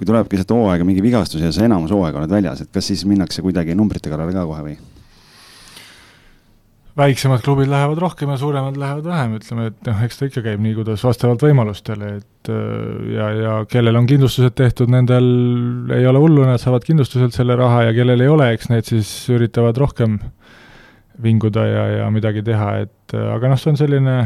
kui tuleb keset hooaega mingi vigastus ja sa enamus hooaega oled väljas, et kas siis minnakse kuidagi numbrite kallale ka kohe või? Väiksemad klubid lähevad rohkem ja suuremad lähevad vähem, ütleme, et noh, eks ta ikka käib nii, kuidas vastavalt võimalustele, et äh, ja, ja kellel on kindlustused tehtud, nendel ei ole hullu, nad saavad kindlustuselt selle raha ja kellel ei ole, eks need siis üritavad rohkem vinguda ja, ja midagi teha, et äh, aga noh, see on selline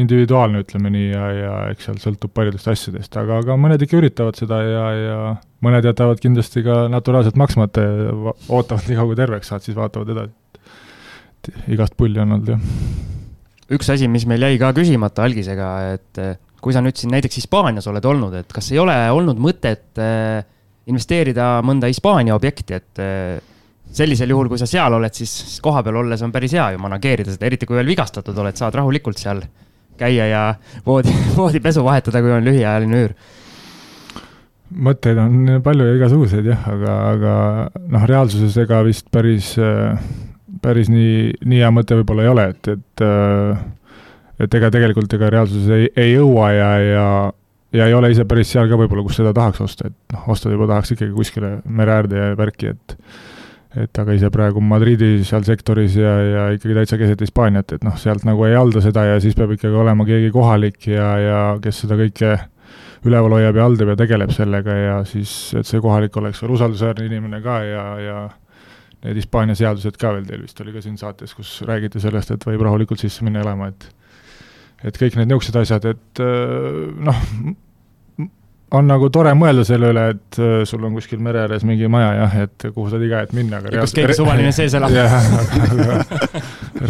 individuaalne, ütleme nii, ja, ja eks seal sõltub paljudest asjadest, aga, aga mõned ikka üritavad seda ja, ja mõned jätavad kindlasti ka naturaalselt maksmata ja ootavad nii kaua, kui terveks saad, siis vaatavad edasi et igast pulli on olnud, jah. üks asi, mis meil jäi ka küsimata algisega, et eh, kui sa nüüd siin näiteks Hispaanias oled olnud, et kas ei ole olnud mõtet äh, investeerida mõnda Hispaania objekti, et äh, sellisel juhul, kui sa seal oled, siis kohapeal olles on päris hea ju manageerida seda, eriti kui veel vigastatud oled, saad rahulikult seal käia ja voodi, [laughs] voodipesu vahetada, kui on lühiajaline üür mõtteid on palju ja igasuguseid jah, aga, aga noh, reaalsuses ega vist päris, päris nii, nii hea mõte võib-olla ei ole, et, et et ega tegelikult ega reaalsuses ei, ei jõua ja, ja ja ei ole ise päris seal ka võib-olla, kus seda tahaks osta, et noh, osta juba tahaks ikkagi kuskile mere äärde ja värki, et et aga ise praegu Madridi seal sektoris ja, ja ikkagi täitsa keset Hispaaniat, et noh, sealt nagu ei halda seda ja siis peab ikkagi olema keegi kohalik ja, ja kes seda kõike üleval hoiab ja haldab ja tegeleb sellega ja siis, et see kohalik oleks veel usaldusväärne inimene ka ja, ja need Hispaania seadused ka veel, teil vist oli ka siin saates, kus räägiti sellest, et võib rahulikult sisse minna elama, et et kõik need niisugused asjad, et äh, noh, on nagu tore mõelda selle üle, et äh, sul on kuskil mere ääres mingi maja jah, et kuhu saad iga hetk minna, aga kus keegi suvaline sees elab. jah, aga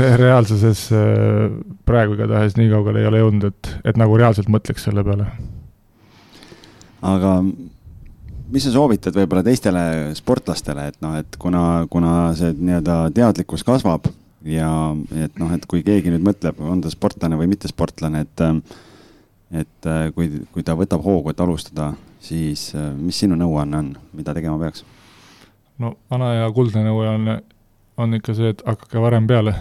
re reaalsuses äh, praegu igatahes nii kaugele ei ole jõudnud, et, et nagu reaalselt mõtleks selle peale. aga mis sa soovitad võib-olla teistele sportlastele, et noh, et kuna, kuna see nii-öelda teadlikkus kasvab ja et noh, et kui keegi nüüd mõtleb, on ta sportlane või mittesportlane, et et kui, kui ta võtab hoogu, et alustada, siis mis sinu nõuanne on, mida tegema peaks? no vana ja kuldne nõue on, on ikka see, et hakake varem peale.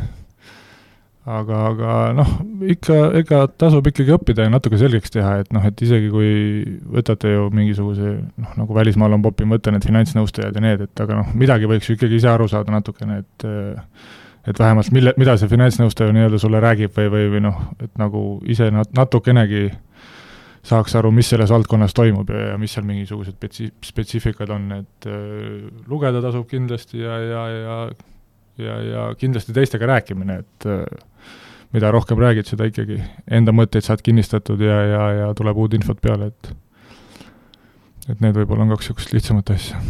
Aga, aga noh, ikka, ega tasub ikkagi õppida ja natuke selgeks teha, et noh, et isegi kui võtate ju mingisuguse noh, nagu välismaal on popi mõte, need finantsnõustajad ja need, et aga noh, midagi võiks ju ikkagi ise aru saada natukene, et et vähemalt mille, mida see finantsnõustaja nii-öelda sulle räägib või, või, või noh, et nagu ise nat-, natukenegi saaks aru, mis selles valdkonnas toimub ja, ja mis seal mingisugused spetsi-, spetsiifikad on, et äh, lugeda tasub kindlasti ja, ja, ja ja, ja kindlasti teistega rääkimine, et äh, mida rohkem räägid, seda ikkagi enda mõtteid saad kinnistatud ja, ja, ja tuleb uut infot peale, et et need võib-olla on kaks niisugust lihtsamat asja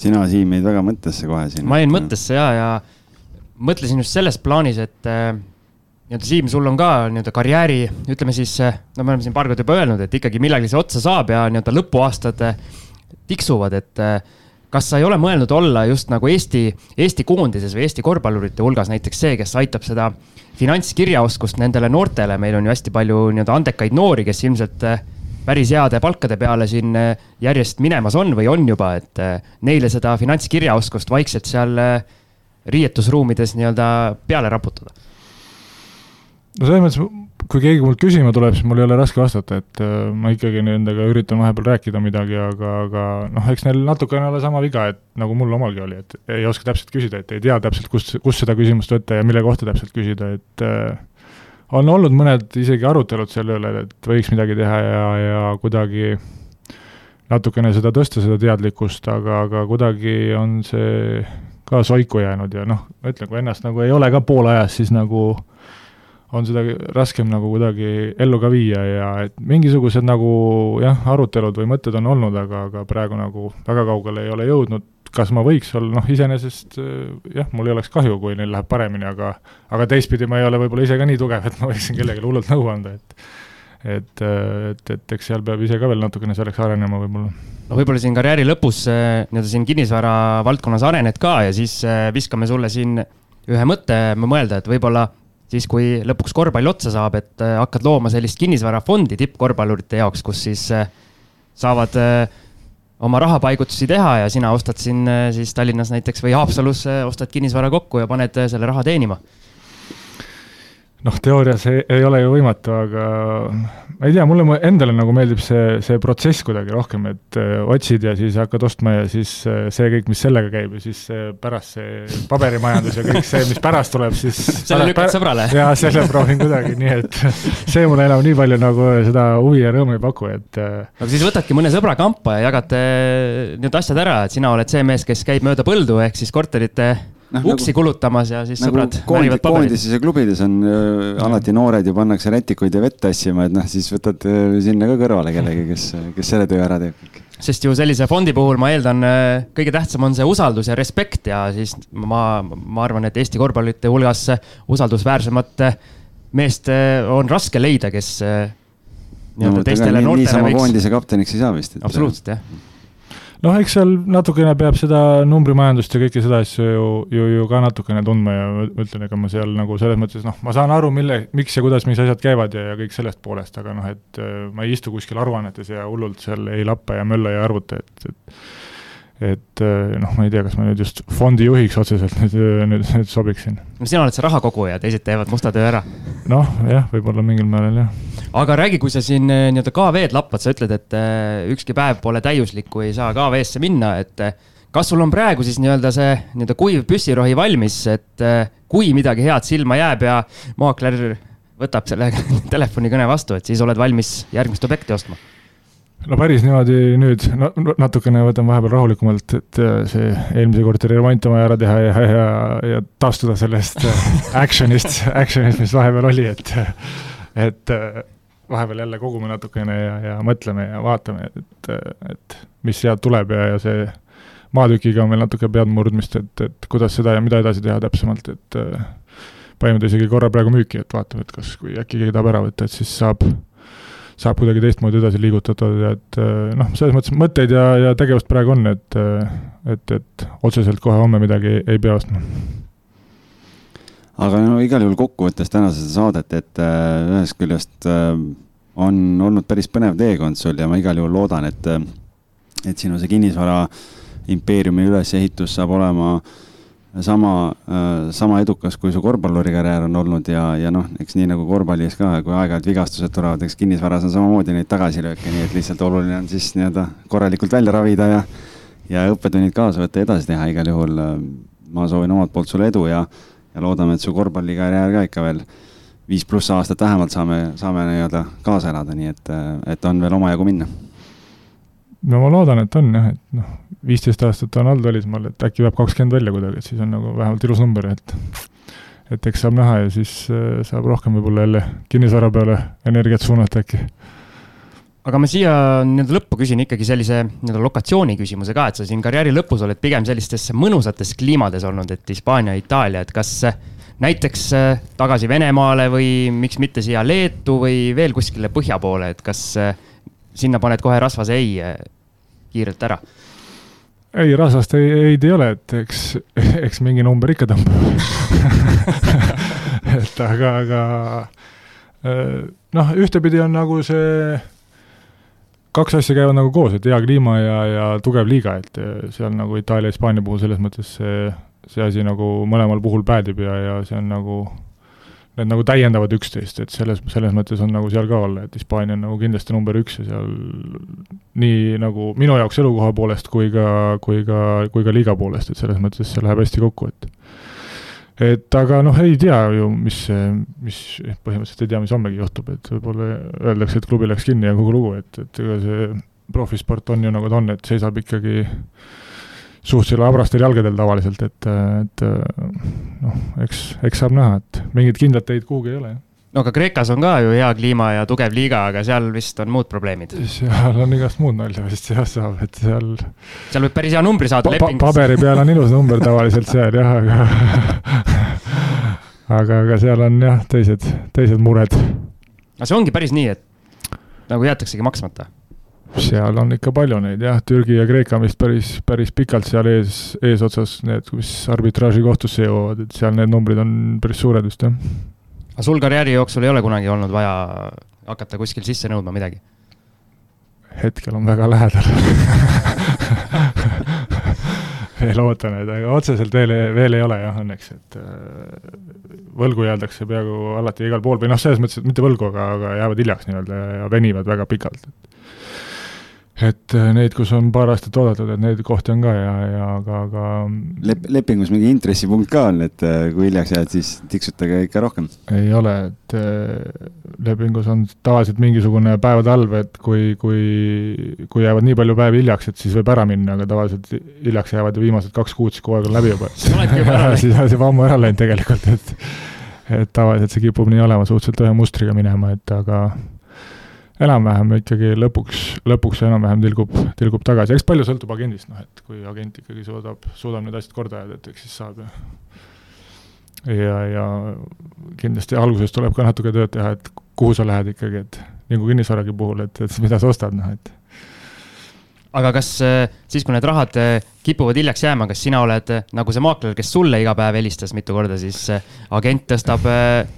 sina, Siim, jäid väga mõttesse kohe siin. ma jäin mõttesse ja, ja mõtlesin just selles plaanis, et äh, nii-öelda Siim, sul on ka nii-öelda karjääri, ütleme siis, äh, no me oleme siin paar korda juba öelnud, et ikkagi millal see otsa saab ja nii-öelda lõpuaastad äh, tiksuvad, et kas sa ei ole mõelnud olla just nagu Eesti, Eesti koondises või Eesti korvpallurite hulgas näiteks see, kes aitab seda finantskirjaoskust nendele noortele, meil on ju hästi palju nii-öelda andekaid noori, kes ilmselt päris heade palkade peale siin äh, järjest minemas on või on juba, et äh, neile seda finantskirjaoskust vaikselt seal riietusruumides nii-öelda peale raputada? no selles mõttes, kui keegi mult küsima tuleb, siis mul ei ole raske vastata, et ma ikkagi nendega üritan vahepeal rääkida midagi, aga, aga noh, eks neil natukene ole sama viga, et nagu mul omalgi oli, et ei oska täpselt küsida, et ei tea täpselt, kust, kust seda küsimust võtta ja mille kohta täpselt küsida, et äh, on olnud mõned isegi arutelud selle üle, et võiks midagi teha ja, ja kuidagi natukene seda tõsta, seda teadlikkust, aga, aga kuidagi on see ka soiku jäänud ja noh, ma ütlen, kui ennast nagu ei ole ka poole ajast, siis nagu on seda raskem nagu kuidagi ellu ka viia ja et mingisugused nagu jah, arutelud või mõtted on olnud, aga, aga praegu nagu väga kaugele ei ole jõudnud, kas ma võiks olla, noh iseenesest äh, jah, mul ei oleks kahju, kui neil läheb paremini, aga aga teistpidi ma ei ole võib-olla ise ka nii tugev, et ma võiksin kellelegi hullult nõu anda, et et, äh, et, et eks seal peab ise ka veel natukene selleks arenema võib-olla. no võib-olla siin karjääri lõpus äh, nii-öelda siin kinnisvara valdkonnas arened ka ja siis viskame sulle siin ühe mõtte mõelda, et võib-olla siis, kui lõpuks korvpall otsa saab, et hakkad looma sellist kinnisvarafondi tippkorvpallurite jaoks, kus siis saavad äh, oma rahapaigutusi teha ja sina ostad siin äh, siis Tallinnas näiteks või Haapsalus äh, ostad kinnisvara kokku ja paned äh, selle raha teenima noh, teoorias ei, ei ole ju võimatu, aga ma ei tea, mulle endale nagu meeldib see, see protsess kuidagi rohkem, et öö, otsid ja siis hakkad ostma ja siis öö, see kõik, mis sellega käib ja siis öö, pärast see paberimajandus ja kõik see, mis pärast tuleb, siis [laughs] selle lükkad sõbrale? [laughs] jaa, selle proovin kuidagi, nii et [laughs] see mulle enam nii palju nagu seda huvi ja rõõmu ei paku, et aga siis võtadki mõne sõbra kampa ja jagate need asjad ära, et sina oled see mees, kes käib mööda põldu, ehk siis korterite no, uksi nagu, kulutamas ja siis nagu sõbrad koondis, määrivad paberid. koondises ja klubides on äh, alati noored ju pannakse rätikuid ja vett tassima, et noh, siis võtad äh, sinna ka kõrvale kellegi, kes, kes selle töö ära teeb. sest ju sellise fondi puhul ma eeldan, äh, kõige tähtsam on see usaldus ja respekt ja siis ma, ma arvan, et Eesti korvpallurite hulgas usaldusväärsemat meest äh, on raske leida, kes no, teistele noortele võiks. koondise kapteniks ei saa vist. absoluutselt, jah noh, eks seal natukene peab seda numbrimajandust ja kõike seda asja ju, ju, ju ka natukene tundma ja ma ütlen, ega ma seal nagu selles mõttes noh, ma saan aru, mille, miks ja kuidas, mis asjad käivad ja, ja kõik sellest poolest, aga noh, et ma ei istu kuskil aruannetes ja hullult seal ei lappa ja mölla ja arvuta, et, et et eh, noh, ma ei tea, kas ma nüüd just fondi juhiks otseselt nüüd, eh, nüüd, nüüd sobiksin. no sina oled see rahakoguja, teised teevad musta töö ära. noh, jah, võib-olla mingil määral jah. aga räägi, kui sa siin eh, nii-öelda KV-d lappad, sa ütled, et ükski päev pole täiuslik, kui ei saa KV-sse minna, et kas sul on praegu siis nii-öelda see nii-öelda kuiv püssirohi valmis, et kui midagi head silma jääb ja maakler võtab selle [laughs] telefonikõne vastu, et siis oled valmis järgmist objekti ostma? No päris niimoodi nüüd no, natukene võtan vahepeal rahulikumalt, et äh, see eelmise korteri remont on vaja ära teha ja, ja, ja taastuda sellest äh, [laughs] action'ist, action'ist, mis vahepeal oli, et, et äh, vahepeal jälle kogume natukene ja, ja mõtleme ja vaatame, et, et mis sealt tuleb ja, ja see maatükiga on meil natuke pead murdmist, et, et kuidas seda ja mida edasi teha täpsemalt, et panime ta isegi korra praegu müüki, et vaatame, et kas, kui äkki keegi tahab ära võtta, et siis saab saab kuidagi teistmoodi edasi liigutatud et eh, noh, selles mõttes mõtteid ja, ja tegevust praegu on, et, eh, et, et otseselt kohe homme midagi ei pea ostma. aga no igal juhul kokkuvõttes täna seda saadet, et äh, ühest küljest äh, on olnud päris põnev teekond sul ja ma igal juhul loodan, et, et sinu see kinnisvara impeeriumi ülesehitus saab olema äh, sama, äh, sama edukas, kui su korvpallurikarjäär on olnud ja, ja noh, eks nii nagu korvpallis ka, kui aeg-ajalt vigastused tulevad, eks kinnisvaras on samamoodi neid tagasilööke, nii et lihtsalt oluline on siis nii-öelda korralikult välja ravida ja, ja õppetunnid kaasa võtta ja edasi teha, igal juhul äh, ma soovin omalt poolt sulle edu ja, ja loodame, et su korvpallikarjäär ka ikka veel viis pluss aastat vähemalt saame, saame nii-öelda kaasa elada, nii et, et on veel omajagu minna no ma loodan, et on jah, et noh, viisteist aastat on olnud välismaal, et äkki peab kakskümmend välja kuidagi, et siis on nagu vähemalt ilus number, et et eks saab näha ja siis äh, saab rohkem võib-olla jälle kinnisvara peale energiat suunata äkki. aga ma siia nii-öelda lõppu küsin ikkagi sellise nii-öelda lokatsiooni küsimuse ka, et sa siin karjääri lõpus oled pigem sellistes mõnusates kliimades olnud, et Hispaania, Itaalia, et kas näiteks äh, tagasi Venemaale või miks mitte siia Leetu või veel kuskile põhja poole, et kas äh, sinna paned kohe rasvase ei eh, kiirelt ära? ei, rasvast ei, ei ole, et eks, eks mingi number ikka tõmbab [laughs] et aga, aga eh, noh, ühtepidi on nagu see, kaks asja käivad nagu koos, et hea kliima ja, ja tugev liiga, et eh, seal nagu Itaalia, Hispaania puhul selles mõttes see, see asi nagu mõlemal puhul päädib ja, ja see on nagu need nagu täiendavad üksteist, et selles, selles mõttes on nagu seal ka olla, et Hispaania on nagu kindlasti number üks ja seal nii nagu minu jaoks elukoha poolest kui ka, kui ka, kui ka liiga poolest, et selles mõttes see läheb hästi kokku, et et aga noh, ei tea ju, mis, mis, põhimõtteliselt ei tea, mis hommegi juhtub, et võib-olla öeldakse, et klubi läks kinni ja kogu lugu, et, et ega see profisport on ju nagu ta on, et seisab ikkagi suhteliselt habrastel jalgadel tavaliselt, et, et noh, eks, eks saab näha, et mingit kindlat teid kuhugi ei ole, no aga Kreekas on ka ju hea kliima ja tugev liiga, aga seal vist on muud probleemid. seal on igast muud nalja vist jah saab, et seal. seal võib päris hea numbri saada pa lepingus. paberi peal on ilus number [laughs] tavaliselt seal jah, aga aga, aga seal on jah, teised, teised mured. aga see ongi päris nii, et nagu jäetaksegi maksmata seal on ikka palju neid jah, Türgi ja Kreeka on vist päris, päris pikalt seal ees, eesotsas need, mis arbitraaži kohtusse jõuavad, et seal need numbrid on päris suured vist jah. aga sul karjääri jooksul ei ole kunagi olnud vaja hakata kuskil sisse nõudma midagi? hetkel on väga lähedal [laughs] veel ootan, et aga otseselt veel, veel ei ole jah, õnneks, et äh, võlgu jäädakse peaaegu alati igal pool või noh, selles mõttes, et mitte võlgu, aga, aga jäävad hiljaks nii-öelda ja venivad väga pikalt, et et äh, neid, kus on paar aastat oodatud, et neid kohti on ka ja, ja aga, aga Lep-, lepingus mingi intressipunkt ka on, et äh, kui hiljaks jääd, siis tiksutage ikka rohkem? ei ole, et äh, lepingus on tavaliselt mingisugune päevade arv, et kui, kui, kui jäävad nii palju päevi hiljaks, et siis võib ära minna, aga tavaliselt hiljaks jäävad ju viimased kaks kuud, siis kogu aeg on läbi juba. [laughs] siis on juba ammu ära läinud tegelikult, et et tavaliselt see kipub nii olema, suhteliselt ühe mustriga minema, et aga enam-vähem ikkagi lõpuks, lõpuks enam-vähem tilgub, tilgub tagasi, eks palju sõltub agendist, noh et kui agent ikkagi suudab, suudab need asjad korda ajada, et eks siis saab ju. Ja, ja kindlasti alguses tuleb ka natuke tööd teha, et kuhu sa lähed ikkagi, et nagu kinnisvaragi puhul, et, et mida sa ostad, noh et aga kas äh, siis, kui need rahad äh, kipuvad hiljaks jääma, kas sina oled äh, nagu see maakler, kes sulle iga päev helistas mitu korda, siis agent tõstab,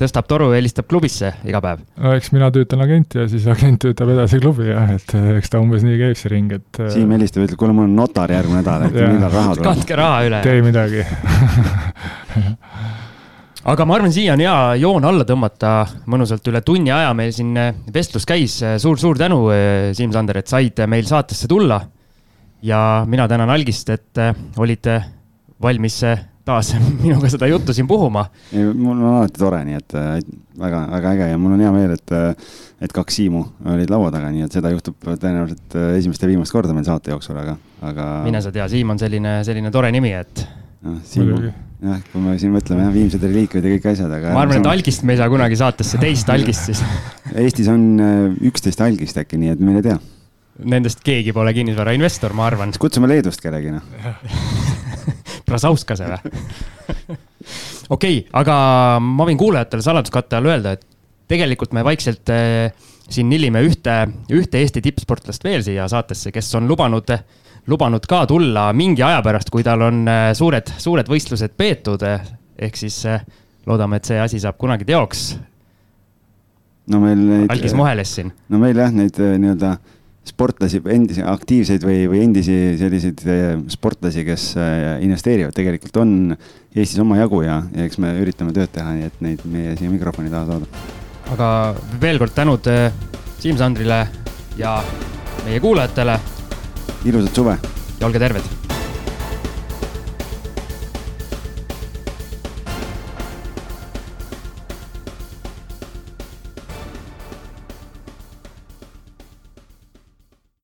tõstab toru ja helistab klubisse iga päev? no eks mina töötan agent ja siis agent töötab edasi klubi jah, et eks ta umbes nii käib see ring, et. Siim helistab, ütleb, kuule, mul on notar järgmine nädal, et millal raha tuleb. kandke raha üle. tee midagi [laughs] aga ma arvan, siia on hea joon alla tõmmata, mõnusalt üle tunni aja meil siin eh, vestlus käis suur,. suur-suur tänu, eh, Siim Sander, et said meil saatesse tulla. ja mina tänan algist, et eh, olite valmis taas [laughs] minuga seda juttu siin puhuma. mul on alati tore, nii et väga, väga äge ja mul on hea meel, et, et kaks Siimu olid laua taga, nii et seda juhtub tõenäoliselt esimest ja viimast korda meil saate jooksul, aga, aga. mine sa tea, Siim on selline, selline tore nimi, et. noh, Siimu jah, kui me siin mõtleme jah, viimsed reliikvid ja kõik asjad, aga. ma arvan, et algist me ei saa kunagi saatesse, teist algist siis [laughs] Eestis on äh, üksteist algist äkki, nii et mine tea. Nendest keegi pole kinnisvarainvestor, ma arvan. siis kutsume Leedust kellegi noh [laughs] Brasauskase või? [laughs] okei okay,, aga ma võin kuulajatele saladuskatte all öelda, et tegelikult me vaikselt äh, siin nillime ühte, ühte Eesti tippsportlast veel siia saatesse, kes on lubanud äh, lubanud ka tulla mingi aja pärast, kui tal on äh, suured, suured võistlused peetud. ehk siis äh, loodame, et see asi saab kunagi teoks. no meil neid. algis Moheles siin. no meil jah, neid äh, nii-öelda sportlasi, endisi aktiivseid või, või endisi selliseid sportlasi, kes investeerivad, tegelikult on Eestis omajagu ja, ja eks me üritame tööd teha, nii et neid meie siia mikrofoni taha saada. aga veel kord tänud Siim Sandrile ja meie kuulajatele ilusat suve. ja olge terved